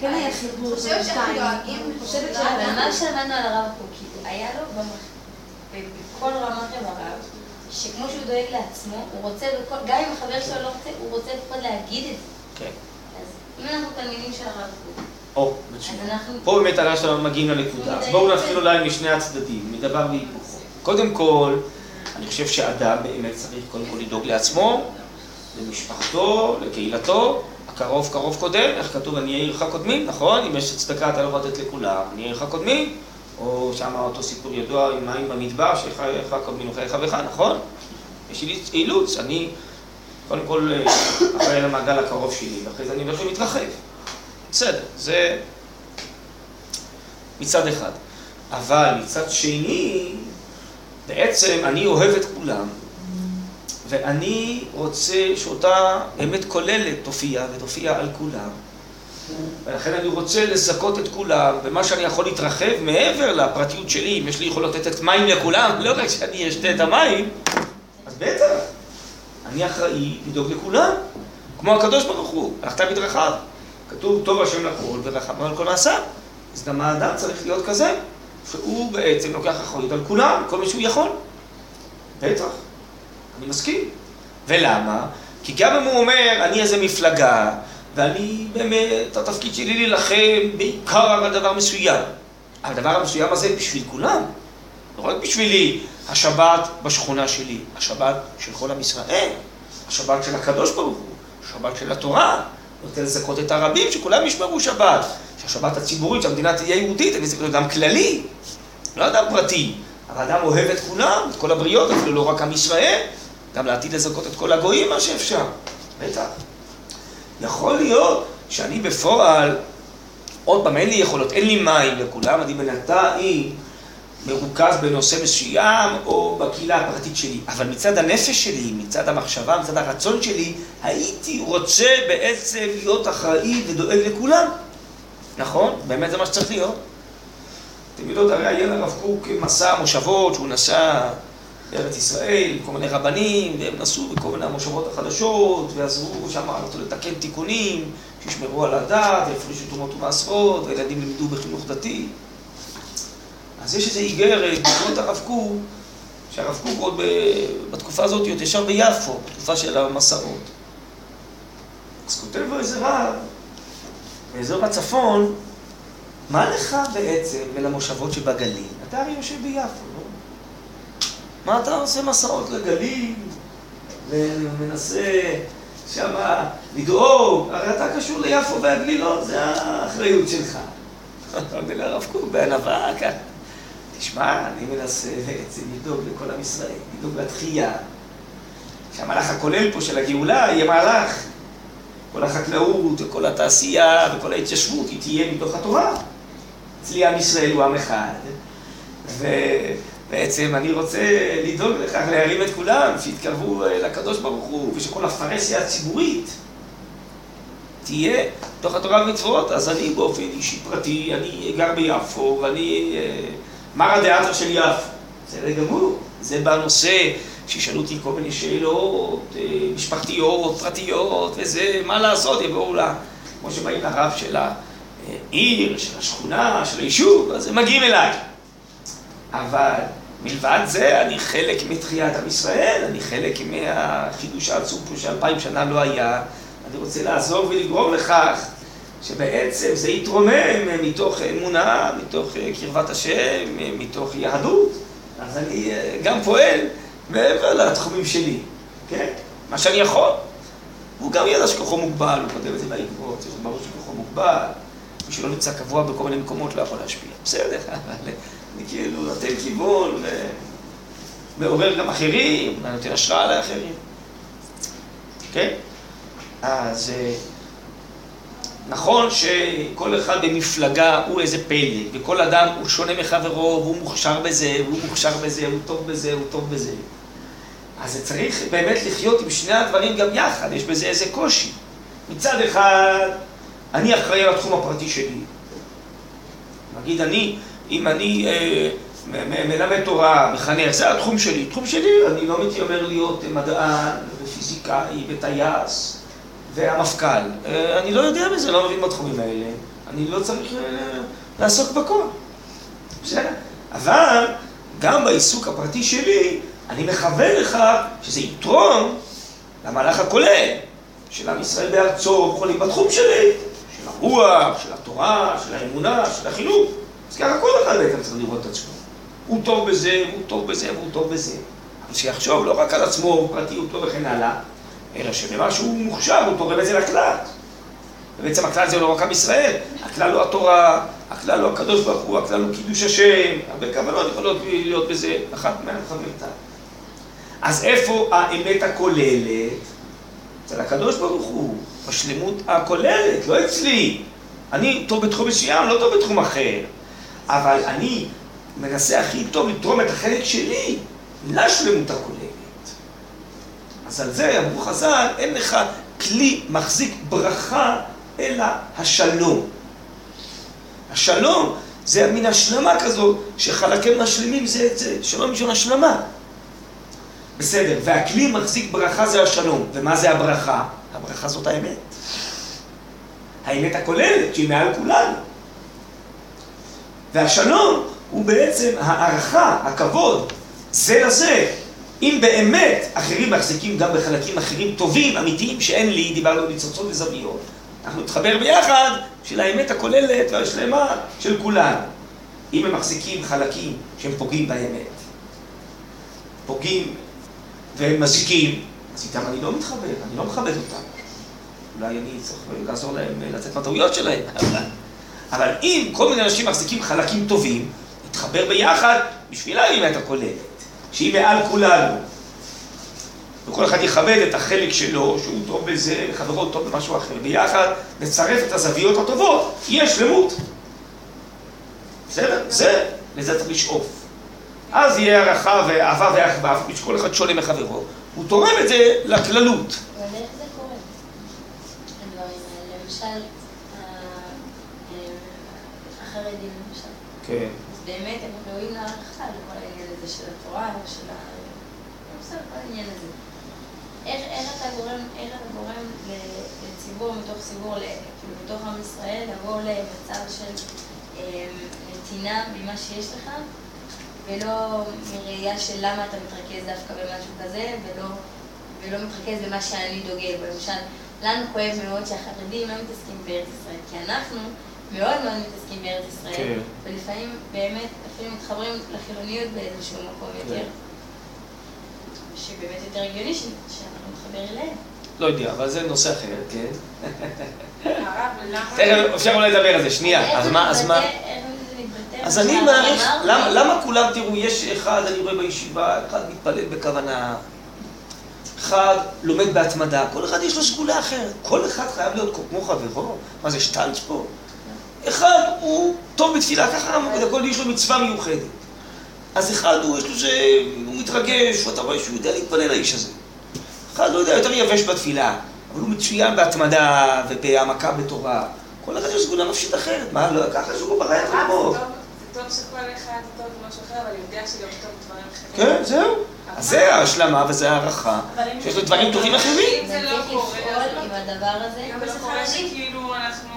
כן היה חיבור אני חושבת שאנחנו. דואגים, אני חושבת אבל מה שאנחנו... שמענו על הרב קוק, היה לו במח- בכל רמת הרב, שכמו שהוא דואג לעצמו, הוא רוצה, בכל, גם אם החבר שלו לא רוצה, הוא רוצה לפחות להגיד את זה. כן. אז אם אנחנו תלמידים של הרב קוק, או, מצוין. אנחנו... פה באמת אנחנו מגיעים לנקודה. אז בואו נתחיל אולי משני הצדדים, מדבר והיפוכו. קודם כל, אני חושב שאדם באמת צריך קודם כל לדאוג לעצמו, למשפחתו, לקהילתו. הקרוב קרוב קודם, איך כתוב, עניי עירך קודמים, נכון? אם יש צדקה אתה לא יכול לתת לכולם, עניי עירך קודמים. או שם אותו סיפור ידוע עם מים במדבר, שחייך קודמים וחייך בך, נכון? יש לי אילוץ, אני קודם כל אה, אחראי למעגל הקרוב שלי, ואחרי זה אני הולך ומתרחב. בסדר, זה מצד אחד. אבל מצד שני, בעצם אני אוהב את כולם, ואני רוצה שאותה אמת כוללת תופיע, ותופיע על כולם. ולכן אני רוצה לזכות את כולם, ומה שאני יכול להתרחב מעבר לפרטיות שלי, אם יש לי יכולות לתת מים לכולם, לא רק שאני אשתה את המים, אז בטח, אני אחראי לדאוג לכולם, כמו הקדוש ברוך הוא, הלכת בדרכיו. כתוב, טוב השם לכל ורחמנו על כל מעשיו. אז גם האדם צריך להיות כזה, שהוא בעצם לוקח אחריות על כולם, כל מה שהוא יכול. בטח, אני מסכים. ולמה? כי גם אם הוא אומר, אני איזה מפלגה, ואני באמת, התפקיד שלי להילחם בעיקר על דבר מסוים. הדבר המסוים הזה בשביל כולם. לא רק בשבילי, השבת בשכונה שלי, השבת של כל עם ישראל, השבת של הקדוש ברוך הוא, השבת של התורה. רוצה לזכות את הרבים, שכולם ישמרו שבת. שהשבת הציבורית, שהמדינה תהיה יהודית, אני צריך להיות גם כללי, לא אדם פרטי. אבל אדם אוהב את כולם, את כל הבריות, אפילו לא רק עם ישראל, גם לעתיד לזכות את כל הגויים, מה שאפשר. בטח. יכול להיות שאני בפועל, עוד פעם, אין לי יכולות, אין לי מים לכולם, אני בינתיים מרוכז בנושא מסוים או בקהילה הפרטית שלי. אבל מצד הנפש שלי, מצד המחשבה, מצד הרצון שלי, הייתי רוצה בעצם להיות אחראי ודואג לכולם. נכון? באמת זה מה שצריך להיות. אתם יודעות, הרי היה לרב קוק מסע מושבות שהוא נסע בארץ ישראל כל מיני רבנים, והם נסעו בכל מיני המושבות החדשות, ועזרו שם לתקן תיקונים, שישמרו על הדת, והפרישו תרומות ומעשרות, והילדים לימדו בחינוך דתי. אז יש איזו איגרת בעקבות הרב קוק, שהרב קוק עוד בתקופה הזאת עוד ישר ביפו, בתקופה של המסעות. אז כותב איזה רב, באזור הצפון, מה לך בעצם ולמושבות שבגליל? אתה הרי יושב ביפו, לא? מה אתה עושה מסעות לגליל ומנסה שמה לדאוג? הרי אתה קשור ליפו והגלילות, זה האחריות שלך. אתה אומר לרב קוק בענווה, ככה. תשמע, אני מנסה בעצם לדאוג לכל עם ישראל, לדאוג לתחייה. שהמהלך הכולל פה של הגאולה יהיה מהלך. כל החקלאות וכל התעשייה וכל ההתיישבות היא תהיה מתוך התורה. אצלי עם ישראל הוא עם אחד, ובעצם אני רוצה לדאוג לכך, להרים את כולם, שיתקרבו אה, לקדוש ברוך הוא, ושכל הפרהסיה הציבורית תהיה בתוך התורה ומצוות. אז אני באופן אישי פרטי, אני גר ביפו, ואני אה, מרא דאתר של יפו. בסדר גמור. זה בנושא שישאלו אותי כל מיני שאלות אה, משפחתיות, פרטיות, וזה, מה לעשות, יבואו ל... כמו שבאים לרב של העיר, של השכונה, של היישוב, אז הם מגיעים אליי. אבל מלבד זה, אני חלק מתחיית עם ישראל, אני חלק מהחידוש העצום פה שאלפיים שנה לא היה, אני רוצה לעזור ולגרום לכך שבעצם זה יתרומם מתוך אמונה, מתוך קרבת השם, מתוך יהדות. אז אני אה, גם פועל מעבר לתחומים שלי, כן? מה שאני יכול. הוא גם ידע שכוחו מוגבל, הוא כותב את זה בעקבות, זה ברור שכוחו מוגבל. מי שלא נמצא קבוע בכל מיני מקומות לא יכול להשפיע. בסדר, אבל כאילו נותן כיוון ומעורר גם אחרים, נותן השראה לאחרים. כן? אז אה, נכון שכל אחד במפלגה הוא איזה פלא, וכל אדם הוא שונה מחברו, והוא מוכשר בזה, והוא מוכשר בזה, הוא טוב בזה, הוא טוב בזה. אז צריך באמת לחיות עם שני הדברים גם יחד, יש בזה איזה קושי. מצד אחד, אני אחראי על התחום הפרטי שלי. נגיד אני, אם אני אה, מלמד תורה, מחנך, זה התחום שלי. תחום שלי, אני לא מתיימר להיות מדען ופיזיקאי וטייס והמפכ"ל. אה, אני לא יודע בזה, לא מבין בתחומים האלה. אני לא צריך אה, לעסוק בכל. בסדר? אבל גם בעיסוק הפרטי שלי, אני מכוון לך שזה יתרום למהלך הכולל של עם ישראל בארצו, יכולים בתחום שלי, של הרוח, של התורה, של האמונה, של החינוך. אז ככה כל אחד בעצם צריך לראות את עצמו. הוא טוב בזה, והוא טוב בזה, והוא טוב בזה. אבל שיחשוב לא רק על עצמו, פרטיותו וכן הלאה, אלא שבמה שהוא מוכשר, הוא תורם את זה לכלל. ובעצם הכלל זה לא רק עם ישראל, הכלל הוא התורה, הכלל הוא הקדוש ברוך הוא, הכלל הוא קידוש השם, הרבה כוונות יכולות להיות בזה, אחת מהחברתה. אז איפה האמת הכוללת? אצל הקדוש ברוך הוא, בשלמות הכוללת, לא אצלי. אני טוב בתחום מסוים, לא טוב בתחום אחר. אבל אני מנסה הכי טוב לתרום את החלק שלי לשלמות הכוללת. אז על זה אמרו חז"ל, אין לך כלי מחזיק ברכה אלא השלום. השלום זה מין השלמה כזו שחלקים משלימים זה את זה, שלום בשביל השלמה. בסדר, והכלי מחזיק ברכה זה השלום. ומה זה הברכה? הברכה זאת האמת. האמת הכוללת, שהיא מעל כולנו. והשלום הוא בעצם הערכה, הכבוד, זה לזה. אם באמת אחרים מחזיקים גם בחלקים אחרים טובים, אמיתיים, שאין לי, דיברנו ניצוצות וזוויות. אנחנו נתחבר ביחד של האמת הכוללת והשלמה של כולנו. אם הם מחזיקים חלקים שהם פוגעים באמת, פוגעים והם מזיקים, אז איתם אני לא מתחבר, אני לא מכבד אותם. אולי אני צריך לעזור להם לצאת מהטעויות שלהם. אבל אם כל מיני אנשים מחזיקים חלקים טובים, נתחבר ביחד בשביל האמת הכוללת, שהיא מעל כולנו. וכל אחד יכבד את החלק שלו, שהוא טוב בזה, וחברו טוב במשהו אחר. ביחד נצרף את הזוויות הטובות, יהיה שלמות. בסדר? זה, לזה צריך לשאוף. אז יהיה הערכה ואהבה ואחווה, שכל אחד שונה מחברו. הוא תורם את זה לכללות. אבל איך זה קורה? האלה, למשל, החרדים למשל. כן. אז באמת הם ראויים להערכה לכל העניין הזה של התורה ושל ה... בסדר, כל העניין הזה. איך, איך אתה גורם, איך אתה גורם לציבור מתוך ציבור, כאילו בתוך עם ישראל, לבוא למצב של אה, נתינה ממה שיש לך, ולא מראייה של למה אתה מתרכז דווקא במשהו כזה, ולא, ולא מתרכז במה שאני דוגל בו. למשל, לנו כואב מאוד שהחרדים לא מתעסקים בארץ ישראל, כי אנחנו מאוד מאוד מתעסקים בארץ ישראל, כן. ולפעמים באמת אפילו מתחברים לחילוניות באיזשהו מקום יותר, שבאמת יותר הגיוני שאנחנו נתחבר אליהם. לא יודע, אבל זה נושא אחר, כן. הרב, למה... תכף אפשר אולי לדבר על זה, שנייה. אז מה, אז מה? אז אני מעריך? למה, למה כולם, תראו, יש אחד, אני רואה בישיבה, אחד מתפלל בכוונה, אחד לומד בהתמדה, כל אחד יש לו סגולה אחרת, כל אחד חייב להיות כמו חברו, מה זה שטלץ פה? אחד הוא טוב בתפילה, ככה כל יש לו מצווה מיוחדת. אז אחד הוא, יש לו זה, הוא מתרגש, ואתה רואה שהוא יודע להתפלל האיש הזה. אחד לא יודע, יותר יבש בתפילה, אבל הוא מצוין בהתמדה ובהעמקה בתורה. כל אחד יש סגולה נפשית אחרת, מה, לא, ככה שהוא ברא את רבו. זה טוב- שכל אחד טוב במשהו אחר, אבל יודע שגם טוב דברים אחרים. כן, זהו. אז זה ההשלמה וזה הערכה, שיש לו דברים טובים אחרים. אם זה לא קורה, עם הדבר הזה. אם זה לא קורה שכאילו אנחנו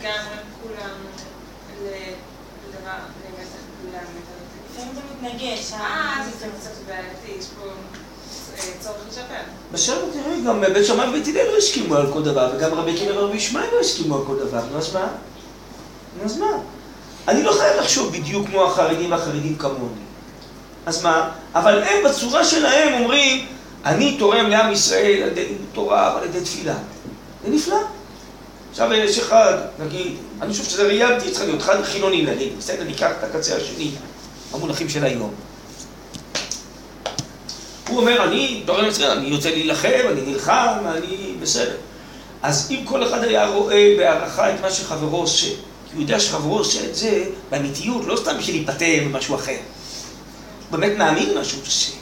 לגמרי כולם ל- לדבר, באמת כולם. לפעמים זה מתנגש. אה, זה קצת בעייתי, יש פה... אה, לשפר. בסדר, תראי, גם בית שמאי ובית הלל לא הסכימו על כל דבר, וגם רבי עקיבא ורבי ישמעאל לא הסכימו על כל דבר, נו אז מה? נו אז מה? אני לא חייב לחשוב בדיוק כמו החרדים והחרדים כמוני. אז מה? אבל הם בצורה שלהם אומרים, אני תורם לעם ישראל על ידי תורה ועל ידי תפילה. זה נפלא. עכשיו יש אחד, נגיד, אני חושב שזה ראיינתי, צריך להיות אחד חילוני נגיד, בסדר, ניקח את הקצה השני, המונחים של היום. הוא אומר, אני תורם לישראל, אני יוצא להילחם, אני נלחם, אני בסדר. אז אם כל אחד היה רואה בהערכה את מה שחברו עושה, כי הוא יודע שחברו עושה את זה באמיתיות, לא סתם בשביל להיפטר ממשהו אחר. הוא באמת מאמין במה שהוא עושה.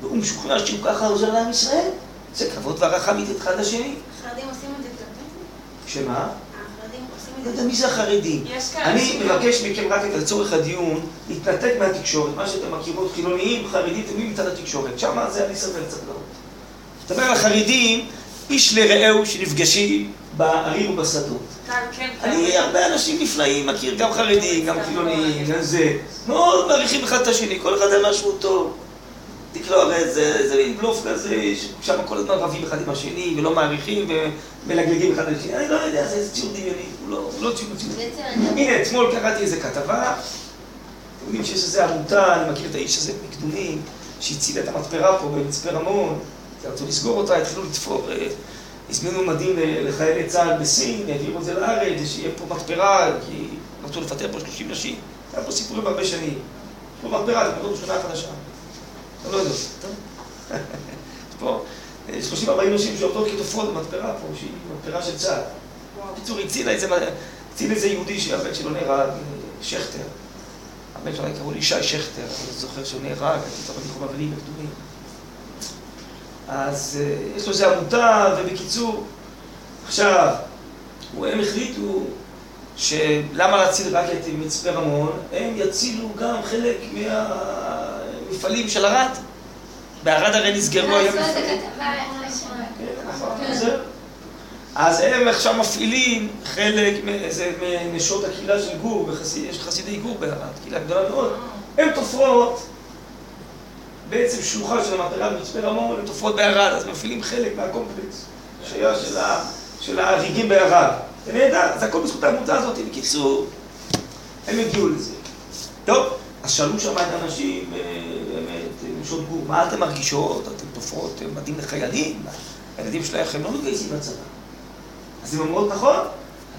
והוא משוכנע שהוא ככה עוזר לעם ישראל. זה כבוד והערכה מתת אחד לשני. החרדים עושים את זה קצת. שמה? החרדים עושים לא את זה. יודע מי זה החרדים. אני מבקש מכם רק את לצורך הדיון, להתנתק מהתקשורת, מה שאתם מכירות, חילוניים, חרדים, תמיד מצד התקשורת, שם זה אני סבל קצת לא. מדבר על החרדים, איש לרעהו שנפגשים בערים ובשדות. כאן כן, אני, הרבה אנשים נפלאים, מכיר גם חרדים, גם חילונים, גם זה. מאוד מעריכים אחד את השני, כל אחד על משהו טוב. תקראו, הרי זה זה מין בלוף כזה, שם כל הזמן רבים אחד עם השני, ולא מעריכים, ומלגלגים אחד על השני. אני לא יודע, זה איזה ציור דמיוני, הוא לא לא ציור דמיוני. הנה, אתמול קראתי איזה כתבה, אתם יודעים שיש איזו עמותה, אני מכיר את האיש הזה מקדומים, שהצילה את המתפרה פה במצפה רמון, רצו לסגור אותה, התחילו לתפור, אה, הזמינו מדים לחיילי צה"ל בסין, העבירו את זה לארץ, שיהיה פה מתפרה, כי רצו לפטר פה 30 נשים. היה פה סיפורים הרבה שנים. פה מתפרה, זה פתאום שכונה חדשה. אתה לא יודע, טוב? יש פה אה, 30-40 נשים שעובדות כתופרות במתפרה פה, שהיא מתפרה של צה"ל. בקיצור, הצילה איזה, הציל איזה יהודי שהבן שלו נהרג, אה, שכטר. הבן שלו קראו לי ישי שכטר, אני זוכר שהוא נהרג, הייתי איתו בניחום אבלים הקדומים. אז אה, יש לו איזה עמותה, ובקיצור, עכשיו, הם החליטו שלמה להציל רק את מצפה רמון, הם יצילו גם חלק מהמפעלים של ערד. בערד הרי נסגרו היום מפעלים. לשם. כן. אז הם עכשיו מפעילים חלק מנשות הקהילה של גור, יש חסידי גור בערד, קהילה גדולה מאוד. הן תופרות בעצם שלוחה של המטרה במצפה רמון, הן תופרות בערד, אז מפעילים חלק מהקומפלקס שהיה של, ההריגים בערד. זה נהדר, זה הכל בזכות העמותה הזאת. בקיצור, הם הגיעו לזה. טוב, אז שאלו שם את האנשים, נשות גור, מה אתן מרגישות? אתן תופרות מדים לחיילים? הילדים שלכם לא מתגייסים לצבא. אז הם אומרות, נכון,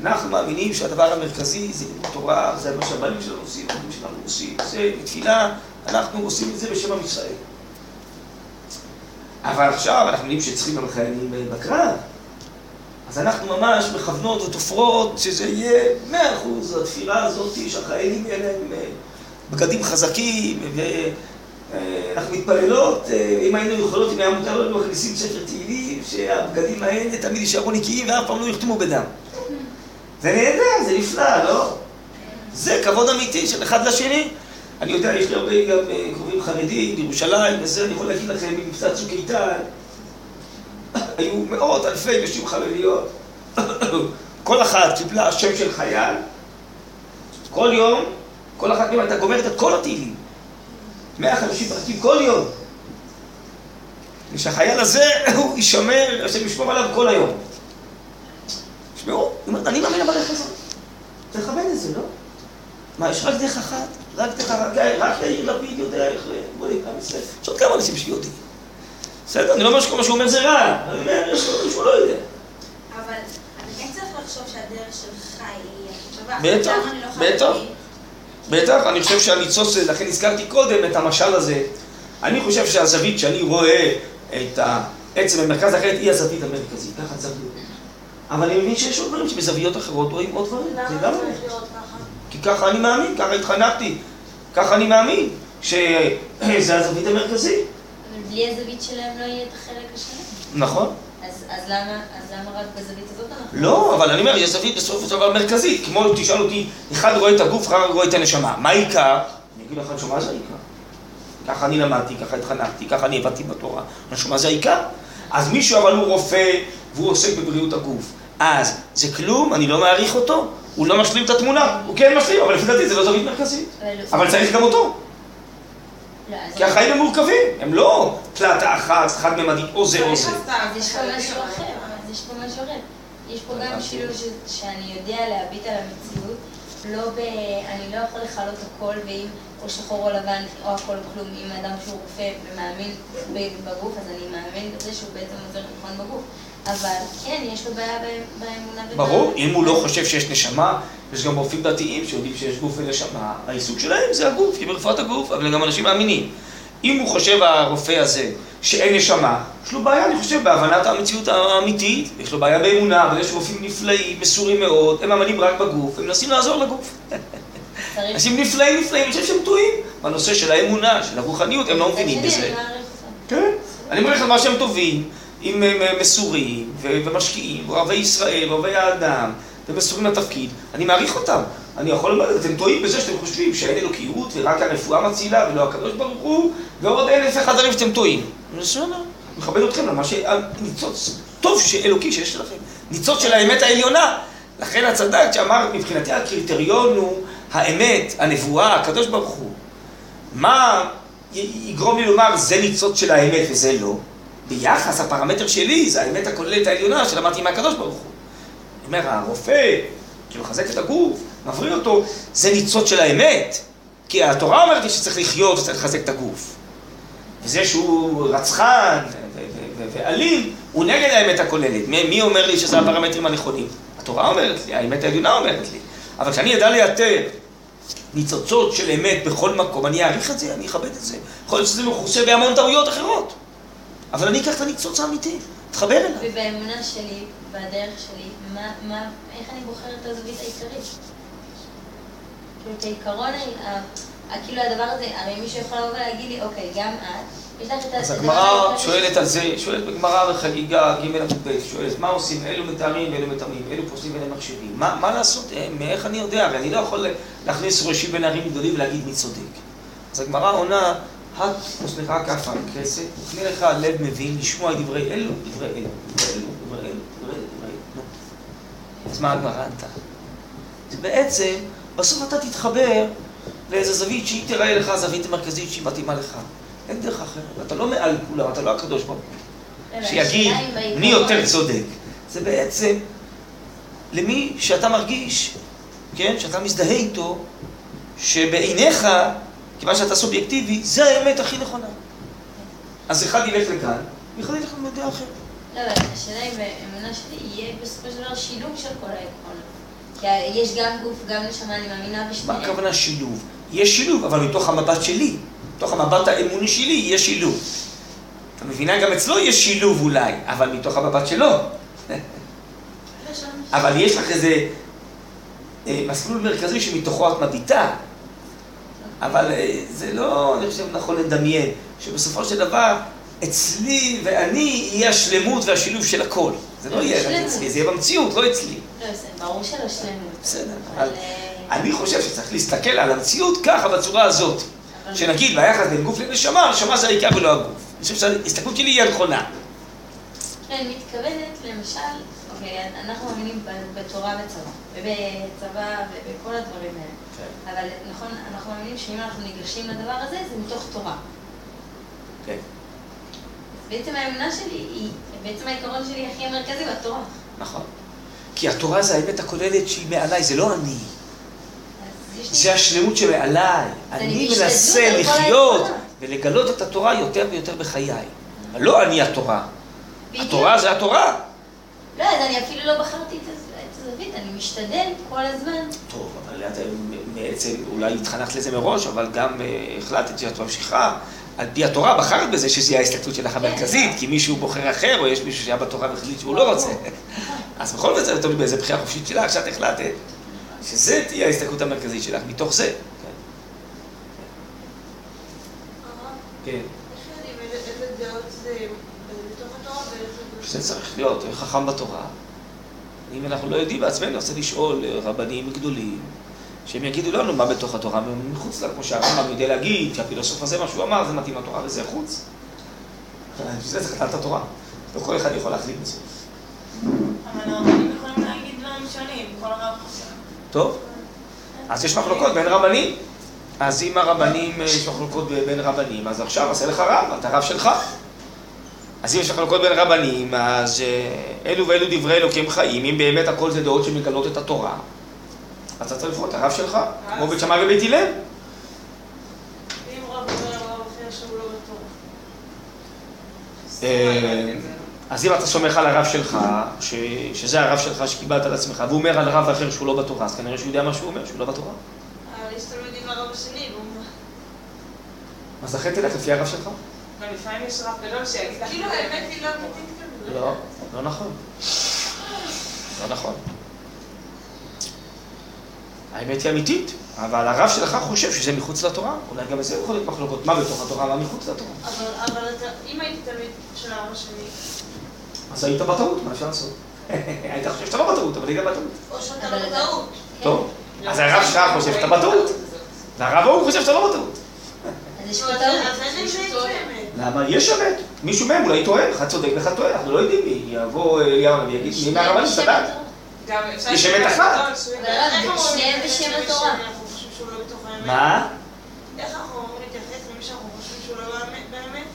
אנחנו מאמינים שהדבר המרכזי זה לימוד תורה, זה מה שהבנים שלנו עושים, הבנים שלנו עושים, זה בתפילה, אנחנו עושים את זה בשם עם ישראל. אבל עכשיו אנחנו יודעים שצריכים גם חיילים אה, בקרב. אז אנחנו ממש מכוונות ותופרות שזה יהיה מאה אחוז, התפילה הזאת, שהחיילים יהיה להם אה, בגדים חזקים, ואנחנו מתפללות, אה, אם היינו יכולות, אם היה מותר לנו מכניסים ספר תהילים, שהבגדים האלה תמיד יישארו נקיים ואף פעם לא יחתמו בדם. זה נהדר, זה נפלא, לא? זה כבוד אמיתי של אחד לשני. אני יודע, יש לי הרבה גם אה, קרובים חרדים בירושלים, וזה, אני יכול להגיד לכם, במבצע צוק איתן, היו מאות אלפי נשים חרדיות. כל אחת קיבלה שם של חייל. כל יום, כל אחת מהן הייתה גומרת את כל התהילים. 150 פרקים כל יום. ושהחייל הזה, הוא יישמר, השם ישמור עליו כל היום. תשמעו, אני מאמין בדרך הזאת. לכבד את זה, לא? מה, יש רק דרך אחת? רק דרך אחת? רק יאיר לפיד יודע איך בונים עם ישראל. יש עוד כמה אנשים שיודעים. בסדר, אני לא אומר שכל מה שהוא אומר זה רע, אני אומר, יש לו מישהו לא יודע. אבל אני כן צריך לחשוב שהדרך שלך היא. בטח, לא בטח. בטח, אני חושב שהניצוץ, לכן הזכרתי קודם את המשל הזה. אני חושב שהזווית שאני רואה את העצם במרכז החטא היא הזווית המרכזית, ככה צריך להיות. אבל אני מבין שיש עוד דברים שבזוויות אחרות רואים עוד דברים. למה. זה צריך להיות ככה? כי ככה אני מאמין, ככה התחנכתי, ככה אני מאמין, שזה הזווית המרכזית. אבל בלי הזווית שלהם לא יהיה את החלק השני. נכון. אז אז למה אז למה רק בזווית הזאת אנחנו... לא, אבל אני אומר, יש זווית בסופו של דבר מרכזית. כמו תשאל אותי, אחד רואה את הגוף, אחד רואה את הנשמה. מה העיקר? אני אגיד לך, נשמה זה העיקר. ככה אני למדתי, ככה התחנכתי, ככה אני הבנתי בתורה. נשמה זה העיקר. אז מישהו אבל הוא רופא, והוא עוסק בבריאות הגוף. אז זה כלום, אני לא מעריך אותו, הוא לא משלים את התמונה. הוא כן משלים, אבל לפי דעתי זה לא זווית מרכזית. אבל- אבל צריך גם אותו. כי החיים הם מורכבים, הם לא פלטה אחת, חד-ממדית, או זה או זה. יש פה משהו אחר, יש פה משהו אחר. יש פה גם שילוב ש- שאני יודע להביט על המציאות, לא ב... אני לא יכול לכלות הכל, ואם או שחור או לבן או הכל או כלום, אם אדם שהוא רופא ומאמין בגוף, אז אני מאמין בזה שהוא בעצם עוזר נכון בגוף. אבל כן, יש לו בעיה באמונה ובאמונה. ברור, אם הוא לא חושב שיש נשמה, יש גם רופאים דתיים שיודעים שיש גוף ונשמה, העיסוק שלהם זה הגוף, כי ברפואת הגוף, אבל גם אנשים מאמינים. אם הוא חושב, הרופא הזה, שאין נשמה, יש לו בעיה, אני חושב, בהבנת המציאות האמיתית, יש לו בעיה באמונה, אבל יש רופאים נפלאים, מסורים מאוד, הם מאמינים רק בגוף, הם מנסים לעזור לגוף. אנשים נפלאים נפלאים, אני חושב שהם טועים בנושא של האמונה, של הרוחניות, הם לא מבינים בזה. כן, אני אומר לך מה שהם טובים, אם הם אה, מסורים ומשקיעים, אוהבי ישראל, אוהבי האדם, ומסורים לתפקיד, אני מעריך אותם. אני יכול לומר, אתם טועים בזה שאתם חושבים שאין אלוקיות ורק הרפואה מצילה ולא הקדוש ברוך הוא, ועוד אלף אחד דברים שאתם טועים. בסדר, מכבד אתכם למה שהניצוץ טוב שאלוקי שיש לכם, ניצוץ של האמת העליונה. לכן את צדקת שאמר, מבחינתי הקריטריון הוא האמת, הנבואה, הקדוש ברוך הוא. מה יגרום לי לומר זה ניצוץ של האמת וזה לא? ביחס, הפרמטר שלי זה האמת הכוללת העליונה שלמדתי מהקדוש ברוך הוא. אומר, הרופא, שמחזק את הגוף, מבריא אותו, זה ניצוץ של האמת. כי התורה אומרת לי שצריך לחיות וצריך לחזק את הגוף. וזה שהוא רצחן ואלים, הוא נגד האמת הכוללת. מי, מי אומר לי שזה הפרמטרים הנכונים? התורה אומרת לי, האמת העליונה אומרת לי. אבל כשאני אדע לאתר ניצוצות של אמת בכל מקום, אני אעריך את זה, אני אכבד את זה. יכול להיות שזה מכוסה בהמון טעויות אחרות. אבל אני אקח את הניצוץ האמיתי, אתחבר אליו. ובאמונה שלי, בדרך שלי, מה, מה, איך אני בוחרת את הזווית העיקרית? כאילו, כעיקרון, ה- ה- כאילו הדבר הזה, הרי מישהו יכול לבוא ולהגיד לי, אוקיי, גם את, יש לך את אז הדבר הגמרא העיקרי- שואלת על זה, שואלת בגמרא בחגיגה ג' עמוד ב', שואלת מה עושים, אלו מתארים ואלו מתאמים, אלו פוסלים ואלו מחשבים. מה, מה לעשות, אה, מאיך אני יודע? הרי אני לא יכול להכניס ראשי בין ערים גדולים ולהגיד מי צודק. אז הגמרא עונה, הט וסליחה כאפה כסף, וקנה לך לב מבין לשמוע את דברי אלו, דברי אלו, דברי אלו, דברי אלו, דברי אלו. אז מה הגמרא ענתה? בעצם, בסוף אתה תתחבר לאיזה זווית שהיא תראה לך זווית מרכזית שהיא מתאימה לך. אין דרך אחרת. אתה לא מעל כולם, אתה לא הקדוש ברוך הוא. שיגיד מי יותר צודק. זה בעצם למי שאתה מרגיש, כן, שאתה מזדהה איתו, שבעיניך, כיוון שאתה סובייקטיבי, זה האמת הכי נכונה. אז אחד ילך לכאן, ואחד ילך לדעה אחרת. לא, אבל השאלה אם באמונה שלי יהיה בסופו של דבר שילוב של כל העקרונות. כי יש גם גוף, גם נשמה, אני מאמינה מה בשניהם. הכוונה שילוב? יש שילוב, אבל מתוך המבט שלי, מתוך המבט האמוני שלי, יש שילוב. אתה מבינה? גם אצלו יש שילוב אולי, אבל מתוך המבט שלו. אבל יש לך איזה אה, מסלול מרכזי שמתוכו את מביטה. אבל אה, זה לא, אני חושב, נכון לדמיין, שבסופו של דבר, אצלי ואני יהיה השלמות והשילוב של הכל. זה לא יהיה רק. אצלי, זה יהיה במציאות, לא אצלי. לא, זה ברור שלא שלמות. בסדר, אבל... אה, אני חושב שצריך להסתכל על המציאות ככה, בצורה הזאת. שנגיד, ביחס בין גוף לנשמה, הנשמה זה העיקר ולא הגוף. אני חושב שההסתכלות שלי היא הנכונה. כן, מתכוונת, למשל, אוקיי, אנחנו מאמינים בתורה וצבא, ובצבא ובכל הדברים האלה. אבל נכון, אנחנו מאמינים שאם אנחנו ניגשים לדבר הזה, זה מתוך תורה. כן. בעצם האמונה שלי היא, בעצם העיקרון שלי הכי המרכזי בתורה. נכון. כי התורה זה האמת הכוללת שהיא מעליי, זה לא אני. זה השלמות שמעליי. אני מנסה לחיות. ולגלות את התורה יותר ויותר בחיי. אבל לא אני התורה. התורה זה התורה. לא, אז אני אפילו לא בחרתי את הזווית, אני משתדל כל הזמן. טוב, אבל את בעצם אולי התחנכת לזה מראש, אבל גם אה, החלטת שאת ממשיכה. על פי התורה בחרת בזה שזה יהיה ההסתכלות שלך המרכזית, כי מישהו בוחר אחר, או יש מישהו שהיה בתורה והחליט שהוא לא רוצה. אז בכל זאת זה תלוי באיזה בחירה חופשית שלך, שאת החלטת שזה תהיה ההסתכלות המרכזית שלך, מתוך זה. כן. איך יודעים איזה איזה דעות זה בתוך התורה ואיזה... זה צריך להיות חכם בתורה. אם אנחנו לא יודעים בעצמנו, אז צריך לשאול רבנים גדולים, שהם יגידו לנו מה בתוך התורה ומחוץ לה, כמו שהרמב"ם יודע להגיד, שהפילוסוף הזה, מה שהוא אמר, זה מתאים לתורה וזה חוץ. בשביל זה צריך לדעת את התורה. לא כל אחד יכול להחליט בזה. אבל הרבנים יכולים להגיד דברים שונים, כל רב חושב. טוב? אז יש מחלוקות בין רבנים. אז אם הרבנים, אה, יש מחלוקות בין רבנים, אז עכשיו עשה לך רב, אתה רב שלך. אז אם יש מחלוקות בין רבנים, אז אה, אלו ואלו דברי אלוקים חיים, אם באמת הכל זה דעות שמגלות את התורה, אז אתה צריך לבחור את הרב שלך, כמו בית שמאי ובית הלל. לא. אה, אז אם אתה סומך על הרב שלך, ש... שזה הרב שלך שקיבלת על עצמך, והוא אומר על רב אחר שהוא לא בתורה, אז כנראה שהוא יודע מה שהוא אומר, שהוא לא בתורה. אבל יש תלמידים לרב השני, והוא... אז לכן תלך לפי הרב שלך. גם לפעמים יש רב גדול שיגיד לך, כאילו האמת היא לא אמיתית כזאת. לא, לא נכון. לא נכון. האמת היא אמיתית, אבל הרב שלך חושב שזה מחוץ לתורה. אולי גם בזה יכול להיות מחלוקות, מה בתוך התורה, מה מחוץ לתורה. אבל, אבל אתה, אם הייתי תלמיד של הרב השני, אז היית בטעות, מה אפשר לעשות? היית חושב שאתה לא בטעות, אבל היית בטעות. או שאתה לא בטעות. טוב, אז הרב שלך חושב שאתה בטעות, והרב ההוא חושב שאתה לא בטעות. למה? יש אמת. מישהו מהם אולי טועה, אחד צודק ואחד טועה, אנחנו לא יודעים מי. יבוא אליהו הנביא ויגיד, מי מהרבנים צדק? יש אמת אחת. שניהם בשם התורה. לא. מה? איך אנחנו אמורים להתייחס למי שאנחנו חושבים שהוא לא באמת?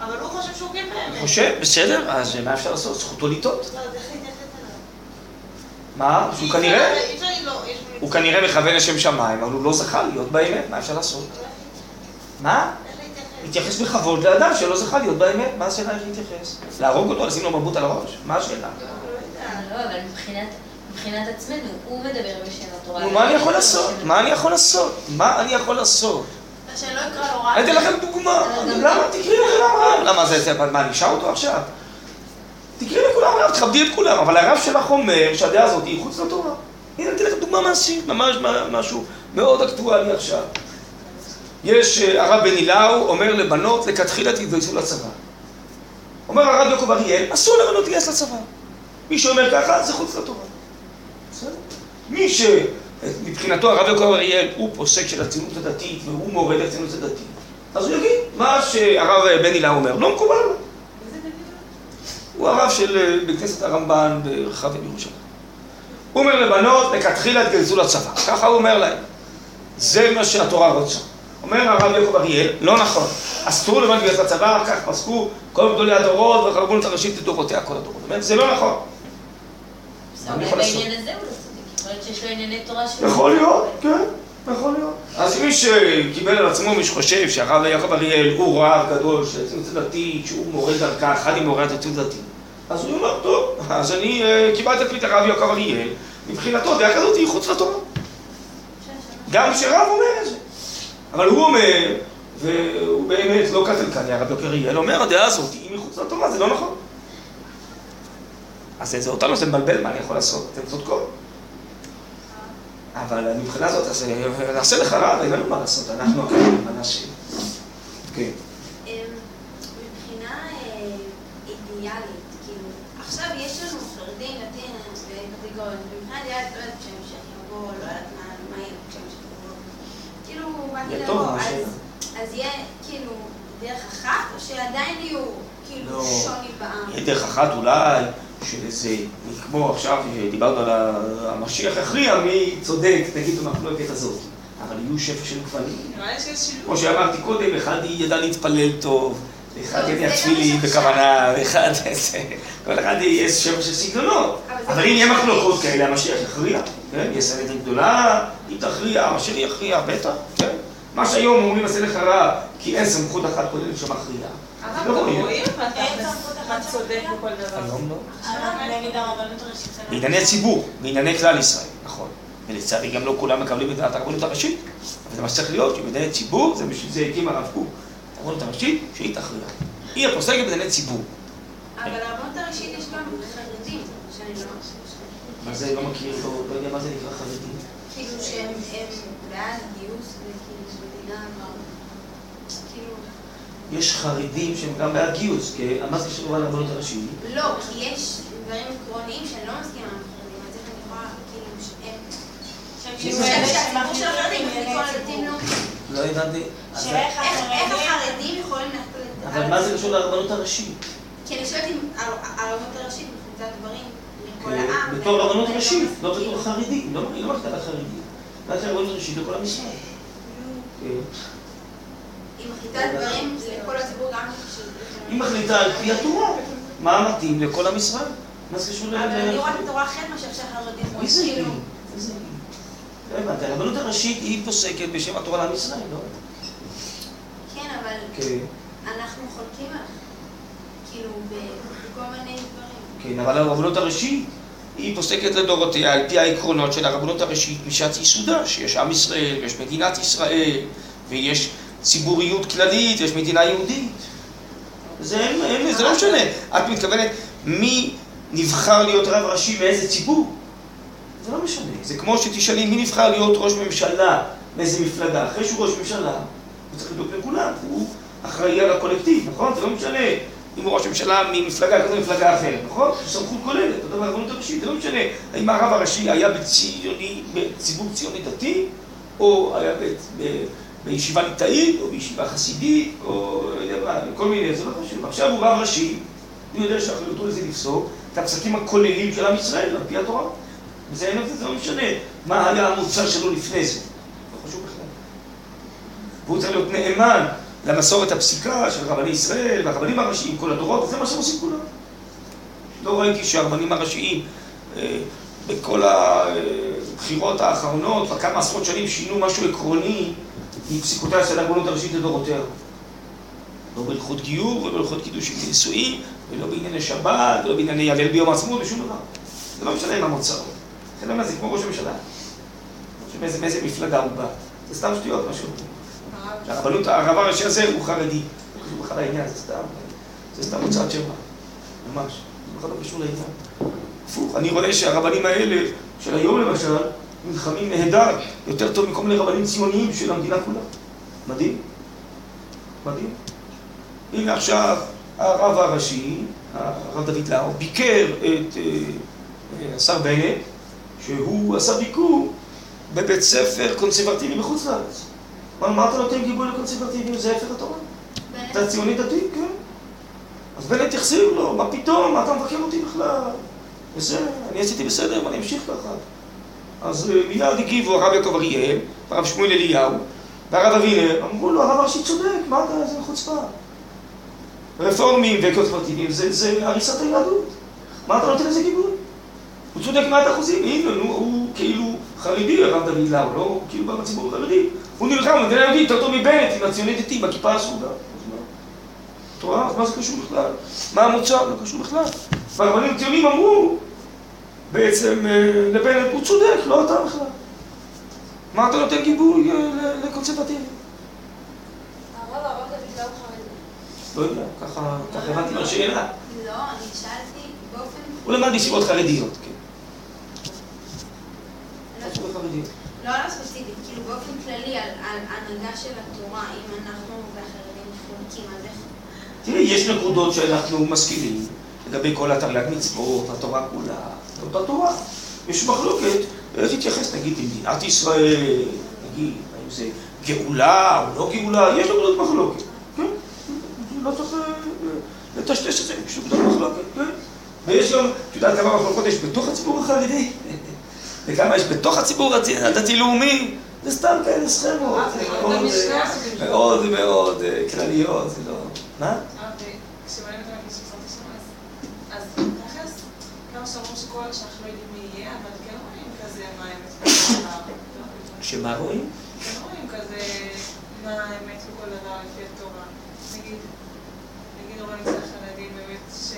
אבל הוא חושב שהוא כן באמת. חושב, בסדר, אז מה אפשר לעשות? זכותו לטעות. לא? מה? שהוא אי כנראה, הוא כנראה מכוון לשם שמיים, אבל הוא לא זכה להיות באמת, מה אפשר לעשות? מה? להתייחס? בכבוד לאדם שלא זכה להיות באמת, מה השאלה איך להתייחס? להרוג אותו, לשים לו מבוט על הראש? מה השאלה? לא. לא, אבל מבחינת... עצמנו, הוא מדבר בשם התורה. נו, מה אני יכול לעשות? מה אני יכול לעשות? מה אני יכול לעשות? שלא יקרא לו רע. אני אתן לכם דוגמה. למה? תקראי לכולם רב. למה זה, מה, אני אשאל אותו עכשיו? תקראי לכולם רב, תכבדי את כולם, אבל הרב שלך אומר שהדעה הזאת היא חוץ לתורה. הנה, אני אתן לכם דוגמה מעשית, ממש משהו מאוד אקטואלי עכשיו. יש, אה, הרב בן הילאו אומר לבנות, לכתחילה תתגייסו לצבא. אומר הרב יעקב אריאל, אסור לבנות להתגייס לצבא. מי שאומר ככה, זה חוץ לתורה. בסדר? מי שמבחינתו הרב יעקב אריאל הוא פוסק של הציונות הדתית והוא מורד הציונות הדתית, אז הוא יגיד מה שהרב בן הילה אומר, לא מקובל. הוא הרב של אה, בית כנסת הרמב"ן ברחבי בירושלים. הוא אומר לבנות, לכתחילה תגייסו לצבא, ככה הוא אומר להם. זה מה שהתורה רוצה. אומר הרב יעקב אריאל, לא נכון, אסור לבנות להתגייס לצבא, כך פסקו כל גדולי הדורות והרבנות הראשית לדורותיה כל הדורות. זאת אומרת, זה לא נכון. יכול הוא לא להיות שיש לו ענייני תורה להיות, כן, יכול להיות. אז מי שקיבל על עצמו, מי שחושב שהרב יעקב אריאל הוא רב גדול של הציונות הדתית, שהוא מורה דרכה, אחד עם מורה הציונות הדתית, אז הוא אומר, טוב, אז אני אה, קיבלתי את הרב יעקב אריאל, מבחינתו דעה כזאת היא חוץ לתורה. גם כשרב אומר את זה. אבל הוא אומר, והוא באמת לא קטלקני, הרב יעקב אריאל אומר, הדעה הזאת היא מחוץ לתורה, זה לא נכון. אז זה אותנו, זה מבלבל, מה אני יכול לעשות? אתם צודקות. אבל מבחינה הזאת, אז אה, נעשה לך רב, אין לנו מה לעשות, אנחנו נעשה? כן. אמ, מבחינה אה, אידיאלית, כאילו, עכשיו יש לנו חרדים, דתיים וקטגוריות, מבחינה אידיאלית, לא יודעת, כשהמשך יבוא, לא יודעת מה מה יהיה כשהמשך יבוא. כאילו, באתי יהיה טוב, לבוא, מה אז- השאלה? אז יהיה כאילו דרך שעדיין יהיו כאילו לא. שוני בעם? יהיה דרך אחת אולי, של איזה, כמו עכשיו, דיברנו על המשיח יכריע מי צודק, נגיד במחלוקת הזאת. אבל יהיו שפע של גוונים. כמו שאמרתי קודם, אחד ידע להתפלל טוב, אחד יניח תפילין יש עכשיו. בכוונה, ואחד איזה... כל אחד יהיה שפע של סגנונות. אבל אם יהיה יש- מחלוקות כאלה, המשיח יכריע. כן? יהיה סנהדרין גדולה, היא תכריע, המשיח יכריע, בטח, כן? מה שהיום אומרים עשה לך רע, כי אין סמכות אחת כוללת שמכריעה. אבל לא רואים. היום לא. זה לא- בענייני ציבור, בענייני כלל ישראל, נכון. ולצערי גם לא כולם מקבלים את הרבנות הראשית, אבל זה מה שצריך להיות, שבענייני ציבור, זה בשביל זה הקים הרב קוק, הרבנות הראשית, שהיא תכריע. היא הפוסקת בענייני ציבור. אבל הרבנות הראשית יש גם חרדים, שאני לא... מה זה לא מכיר, לא לא יודע מה זה נקרא חרדים. כאילו שהם הם בעד גיוס וכאילו מדינה. יש חרדים שהם גם בעד גיוס, כי מה זה קשור לרבנות הראשית? לא, כי יש דברים עקרוניים שאני לא מסכימה עם החרדים, אז איך אני יכולה, כאילו, שהציבור של החרדים מחליט כל הדתיים לא... לא הבנתי. איך החרדים יכולים להחליט... אבל מה זה קשור לרבנות הראשית? כי אני שואלת אם הר- הרבנות הראשית מחליטה דברים לכל העם. בתור רבנות לא ראשית, לא. בתור חרדים, לא היא לא מחליטה לחרדים. רק הרבנות הראשית לכל. כן. היא מחליטה דברים לכל הציבור גם ש... היא מחליטה על פי התורה, מה מתאים לכל עם ישראל. מה זה קשור ל... אבל אני רואה את התורה אחרת מאשר שהחרדים רואים. מי זה היא? כאילו, מי זה היא? לא הבנתי, הרבנות הראשית היא פוסקת בשם התורה לעם ישראל, לא? כן, אבל כן. אנחנו חולקים עליו. כאילו, בכל מיני דברים. כן, אבל הרבנות הראשית היא פוסקת לדורותיה על פי העקרונות של הרבנות הראשית משעת ייסודה, שיש עם ישראל, ויש מדינת ישראל, ויש ציבוריות כללית, ויש מדינה יהודית. זה, אין, זה לא משנה. את מתכוונת מי נבחר להיות רב ראשי מאיזה ציבור? זה לא משנה. זה כמו שתשאלי מי נבחר להיות ראש ממשלה מאיזה מפלגה. אחרי שהוא ראש ממשלה, הוא צריך לדאוג לכולם, הוא אחראי על הקולקטיב, נכון? זה לא משנה אם הוא ראש ממשלה ממפלגה כזו ממפלגה אחרת, נכון? זו סמכות כוללת, אותו דבר הרבנות הראשית, זה לא משנה האם הרב הראשי היה בציוני, בציבור ציוני דתי, או היה ב, בישיבה ליטאית, או בישיבה חסידית, או לא יודע מה, כל מיני, זה לא חשוב. עכשיו הוא רב ראשי, הוא יודע שאחריותו לזה לפסוק את הפסקים הכוללים של עם ישראל, על פי התורה. וזה לא משנה מה היה המוצר שלו לפני זה. לא חשוב בכלל. והוא צריך להיות נאמן למסורת הפסיקה של רבני ישראל והרבנים הראשיים, כל הדורות, וזה מה שהם עושים כולם. לא ראיתי שהרבנים הראשיים אה, בכל הבחירות האחרונות, בכמה עשרות שנים, שינו משהו עקרוני מפסיקותיה של הרבנות הראשית לדורותיה. לא בהלכות גיור ולא בהלכות קידושים ונישואים, ולא בענייני שבת, ולא בענייני הלל ביום העצמאות, ושום דבר. זה לא משנה מה מוצר. לכן למה זה כמו ראש הממשלה. מאיזה, מפלגה הוא בא. זה סתם שטויות, מה שהוא... הרבנות, הרב הראשי הזה הוא חרדי. לא קשור בכלל לעניין, זה סתם, זה סתם הוצאת שם. ממש. זה בכלל לא קשור לעניין. הפוך, אני רואה שהרבנים האלה, של היום למשל, נלחמים נהדר, יותר טוב מכל מיני רבנים ציוניים של המדינה כולה. מדהים. מדהים. הנה עכשיו הרב הראשי, הרב דוד לאו, ביקר את אה, אה, השר בנט, שהוא עשה ביקור בבית ספר קונסרבטיבי בחוץ לארץ. מה, מה אתה נותן גיבוי לקונסרבטיבים? זה הפך התורה. אתה ציוני דתי, כן. אז בנט החזיר לו, מה פתאום, מה אתה מבקר אותי בכלל? וזה, אני עשיתי בסדר, ואני אמשיך ככה. אז אה, מיד הגיבו הרב יעקב אריאל, והרב שמואל אליהו, והרב אבינר, אמרו לו, הרב הראשי צודק, מה אתה, זה חוצפה. רפורמים וקונסרבטיבים, זה, זה הריסת היהדות. מה אתה נותן לזה גיבוי? הוא צודק מאת אחוזים, הנה, נו, הוא כאילו חרדי, הרב דוד לאו, לא? הוא כאילו בא מהציבור החרדי. הוא נלחם במדינה יהודית יותר טוב מבנט, עם הציוני דתי, בכיפה הסרוגה. תורה, אז מה זה קשור בכלל? מה המוצא? לא קשור בכלל. והרבנים הציונים אמרו, בעצם אה, לבנט, הוא צודק, לא אתה בכלל. מה אתה נותן גיבוי אה, ל- לקונסרבטיבים? הרב הרב דוד לאו חרדי. לא יודע, ככה ככה הבנתי מהשאלה. לא, אני שאלתי באופן... הוא למד בישיבות חרדיות, כן. לא-. לא על הספציפית, כאילו באופן כללי על הנהגה של התורה, אם אנחנו והחרדים חולקים על זה. תראי, יש נקודות שאנחנו מסכימים לגבי כל התרי"ג מצוות, התורה כולה, זאת התורה. יש מחלוקת, תתייחס נגיד למדינת ישראל, נגיד, האם זה גאולה או לא גאולה, יש נקודות מחלוקת, כן? לא צריך אה, אה, לטשטש את זה, יש נקודות מחלוקת, כן? ויש גם, את יודעת כמה מחלוקות יש בתוך הציבור החרדי? וכמה יש בתוך הציבור הדתי-לאומי? זה סתם כאלה סכמות, זה מאוד, אה, מאוד מאוד כלליות, זה לא... מה? כשמעלים אותם כשסרטי שם, אז אז תכלס, כמה שאמרו שכל שאנחנו לא יודעים מי יהיה, אבל כן רואים כזה מה האמת. שמה רואים? כן רואים כזה מה האמת בכל דבר לפי התורה. נגיד, נגיד רואים אצל החרדים באמת ש...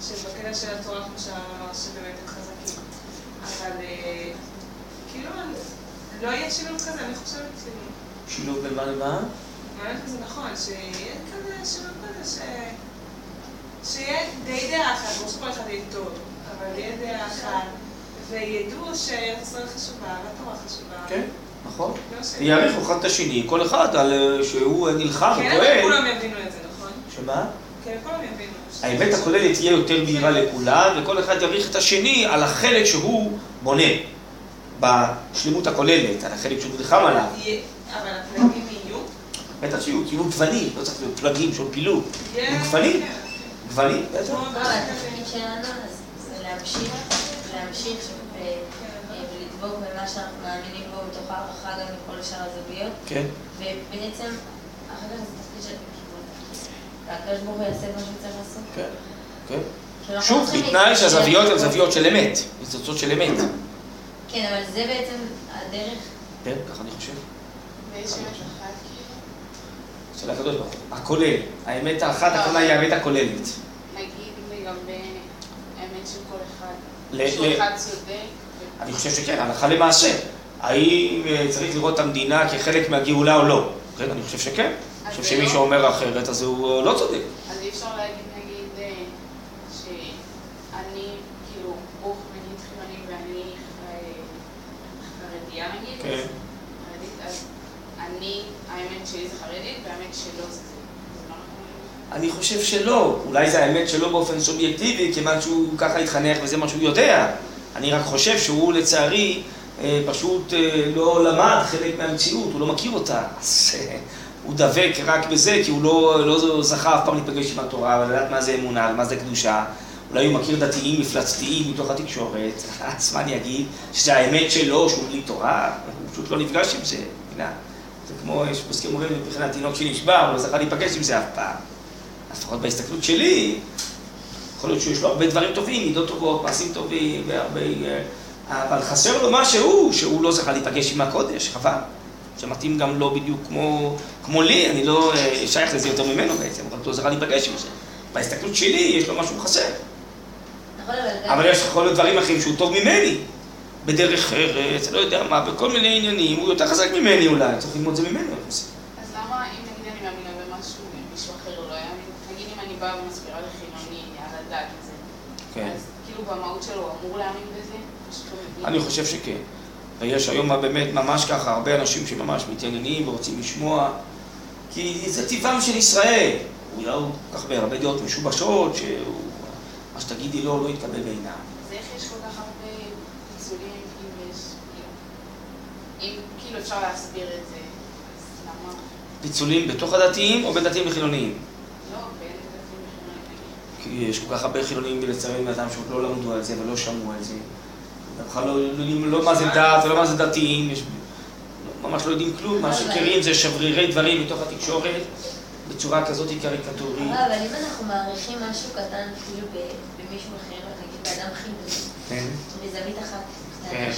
שבקטע של התורה, כמו שבאמת הם חזקים. אבל אה, כאילו, לא יהיה שילוב כזה, אני חושבת כאילו. שילוב בין מה למה? באמת זה נכון, שיהיה כזה שילוב כזה, ש... שיהיה די דעה אחת, ברור שכל אחד יהיה טוב, אבל יהיה דעה אחת, וידעו שארץ ישראל חשובה, והתורה חשובה. כן, נכון. לא יעריכו אחד את השני, כל אחד על אה, שהוא נלחם כן, אבל וטוען. כולם יבינו את זה, נכון? שמה? כן, כולם יבינו. האמת הכוללת תהיה יותר בהירה לכולם, וכל אחד יעריך את השני על החלק שהוא בונה. בשלמות הכוללת, על החלק שהוא נלחם עליו. אבל הפלגים יהיו? בטח שיהיו, יהיו גוונים, לא צריך להיות פלגים של פילוג. יהיה- עם גוונים? כן. גוונים, בטח. להמשיך, להמשיך ו- ולדבוק במה שאנחנו מאמינים בו מתוך הערכה גם לכל שאר הזוויות, כן. ובעצם, אחר כך זה תפקיד של כיוון. והקדוש ברוך הוא יעשה את מה שהוא צריך לעשות. כן, כן. שוב, לא בתנאי. שהזוויות הן זוויות של אמת, ניצוצות של אמת. כן, אבל זה בעצם הדרך. כן, ככה אני חושב. ויש אמת אחת, כאילו, של הקדוש ברוך הוא. הכולל. האמת האחת, לא. הכוונה היא האמת הכוללת. נגיד לגבי האמת של כל אחד. ל- שהוא ל- אחד צודק. אני חושב שכן, הלכה למעשה. האם אה, צריך לראות את המדינה כחלק מהגאולה או לא? כן, אני חושב שכן. אני חושב שמי לא- שאומר אחרת, אז הוא לא צודק. אז אי אפשר להגיד, נגיד, אה, שאני, כאילו, ברוך נגיד חילוני ואני אה, חרדיה נגיד. אז אני, האמת שלי זה חרדית והאמת שלו זה זה. זה לא נכון? אני חושב שלא. אולי זה האמת שלו באופן סובייקטיבי, כיוון שהוא ככה התחנך וזה מה שהוא יודע. אני רק חושב שהוא לצערי אה, פשוט אה, לא למד חלק מהמציאות, הוא לא מכיר אותה. אז אה, הוא דבק רק בזה, כי הוא לא, לא זכה אף פעם להיפגש עם התורה, ולדעת מה זה אמונה ומה זה קדושה. אולי הוא מכיר דתיים מפלצתיים מתוך התקשורת, אז מה אני אגיד? שזה האמת שלו, שהוא בלי תורה? הוא פשוט לא נפגש עם זה, מבינה? זה כמו, יש פוסקים אומרים, מבחינת תינוק שנשבר, הוא לא זכה להיפגש עם זה אף פעם. לפחות בהסתכלות שלי, יכול להיות שיש לו הרבה דברים טובים, מידות טובות, מעשים טובים, והרבה... אה, אבל חסר לו משהו, שהוא לא זכה להיפגש עם הקודש, חבל. שמתאים גם לו בדיוק כמו, כמו לי, אני לא אה, שייך לזה יותר ממנו בעצם, רק לא זכה להיפגש עם זה. בהסתכלות שלי יש לו משהו חסר. נכון, אבל... אבל יש יכול להיות דברים אחרים שהוא טוב ממני. בדרך ארץ, לא יודע מה, בכל מיני עניינים, הוא יותר חזק ממני אולי, צריך ללמוד את זה ממנו. אז למה אם נגיד אני מאמינה במשהו ומישהו אחר לא יאמין? נגיד אם אני באה ומסבירה לחילוני על הדת וזה, כן. אז כאילו במהות שלו הוא אמור להאמין בזה? לא. אני חושב שכן. ויש היום באמת ממש ככה הרבה אנשים שממש מתעניינים ורוצים לשמוע, כי זה טבעם של ישראל. הוא כל כך בהרבה דעות משובשות, שהוא... מה שתגידי לו לא יתקבל בעיניו. אז איך יש כל כך הרבה פיצולים אם יש, אם כאילו אפשר להסביר את זה, אז למה? פיצולים בתוך הדתיים או בין דתיים לחילוניים? לא, בין דתיים לחילונים נגיד. כי יש כל כך הרבה חילונים ולצערי מאדם שעוד לא למדו על זה ולא שמעו על זה. בכלל לא יודעים לא מה זה דת ולא מה זה דתיים, יש... ממש לא יודעים כלום, מה שקרים זה שברירי דברים מתוך התקשורת בצורה כזאת קריקטורית. אבל אם אנחנו מעריכים משהו קטן, כאילו במישהו אחר, נגיד באדם חילוני, כן, בזווית אחת כן.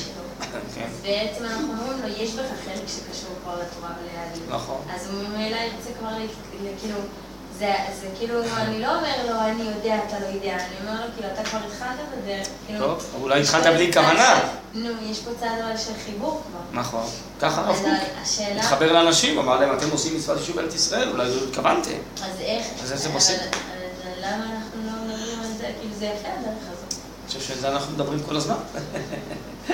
כן, בעצם אנחנו אומרים לו, יש בך חלק שקשור כבר לתורה ולהעלים. נכון. אז הוא ממילא ירצה כבר, כאילו, זה, זה כאילו, אני לא אומר לו, אני יודע, אתה לא יודע, אני אומר לו, כאילו, אתה כבר התחלת בדרך, כאילו... טוב, אולי התחלת בלי כוונה. נו, יש פה צד אבל של חיבור כבר. נכון. ככה הרב קוק השאלה... התחבר לאנשים, אמר להם, אתם עושים מצוות יישוב ארץ ישראל, אולי לא התכוונתם. אז איך... אז איך זה עושים? למה אנחנו לא מדברים על זה? כאילו, זה יפה הדרך הזאת. אני חושב שעל זה אנחנו מדברים כל הזמן.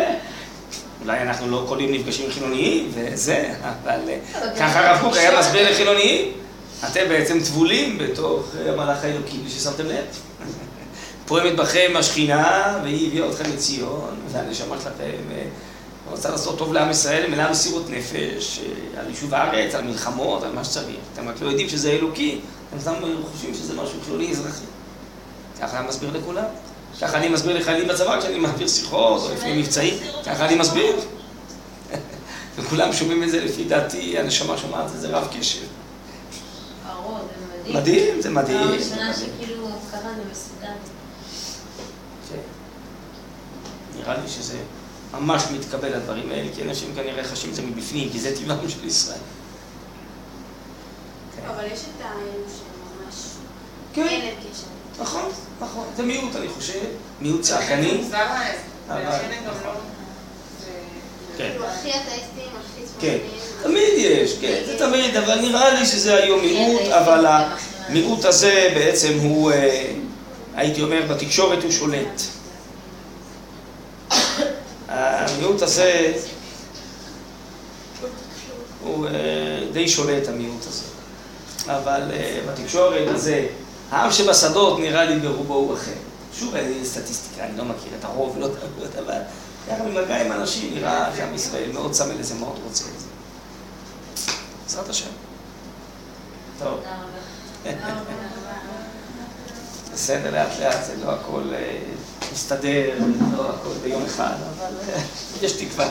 אולי אנחנו לא כל יום נפגשים חילוניים וזה, אבל אה, ככה הרב קוק היה מסביר לחילוניים. אתם בעצם טבולים בתוך אה, המהלך האלוקי בלי ששמתם לב. פועמת בכם השכינה, והיא הביאה אתכם לציון, והנשמה שלכם אה, רוצה לעשות טוב לעם ישראל, מלאה מסירות נפש, אה, על יישוב הארץ, על מלחמות, על מה שצריך. אתם רק לא יודעים שזה אלוקי, אתם סתם חושבים שזה משהו חילוני אזרחי. ככה היה מסביר לכולם. ככה אני מסביר לחיילים בצבא כשאני מעביר שיחות, או לפני מבצעים, ככה אני מסביר. וכולם שומעים את זה לפי דעתי, הנשמה שומעת את זה רב קשב. זה מדהים. מדהים, זה מדהים. פעם זה ראשונה. שכאילו זה מסודר. כן. נראה לי שזה ממש מתקבל הדברים האלה, כי אנשים כנראה חשים את זה מבפנים, כי זה טבעם של ישראל. כן. אבל יש את האלו שממש כן, אין להם קשר. נכון, נכון. זה מיעוט, אני חושב, מיעוט צעקני. גם לא... זה- כן. כאילו הכי אתאיסטים, כן. תמיד יש, כן, זה תמיד, אבל נראה לי שזה היום מיעוט, אבל המיעוט הזה בעצם הוא, אה, הייתי אומר, בתקשורת הוא שולט. המיעוט הזה הוא אה, די שולט, המיעוט הזה. אבל אה, בתקשורת הזה, העם שבשדות נראה לי ברובו הוא אחר. שוב, לי סטטיסטיקה, אני לא מכיר את הרוב ולא את הרוב, היה גם במגע עם אנשים, נראה שעם ישראל מאוד צמא לזה, מאוד רוצה את זה. בעזרת השם. טוב. בסדר, לאט לאט, זה לא הכל אה, מסתדר, לא הכל ביום אחד, אבל יש תקווה.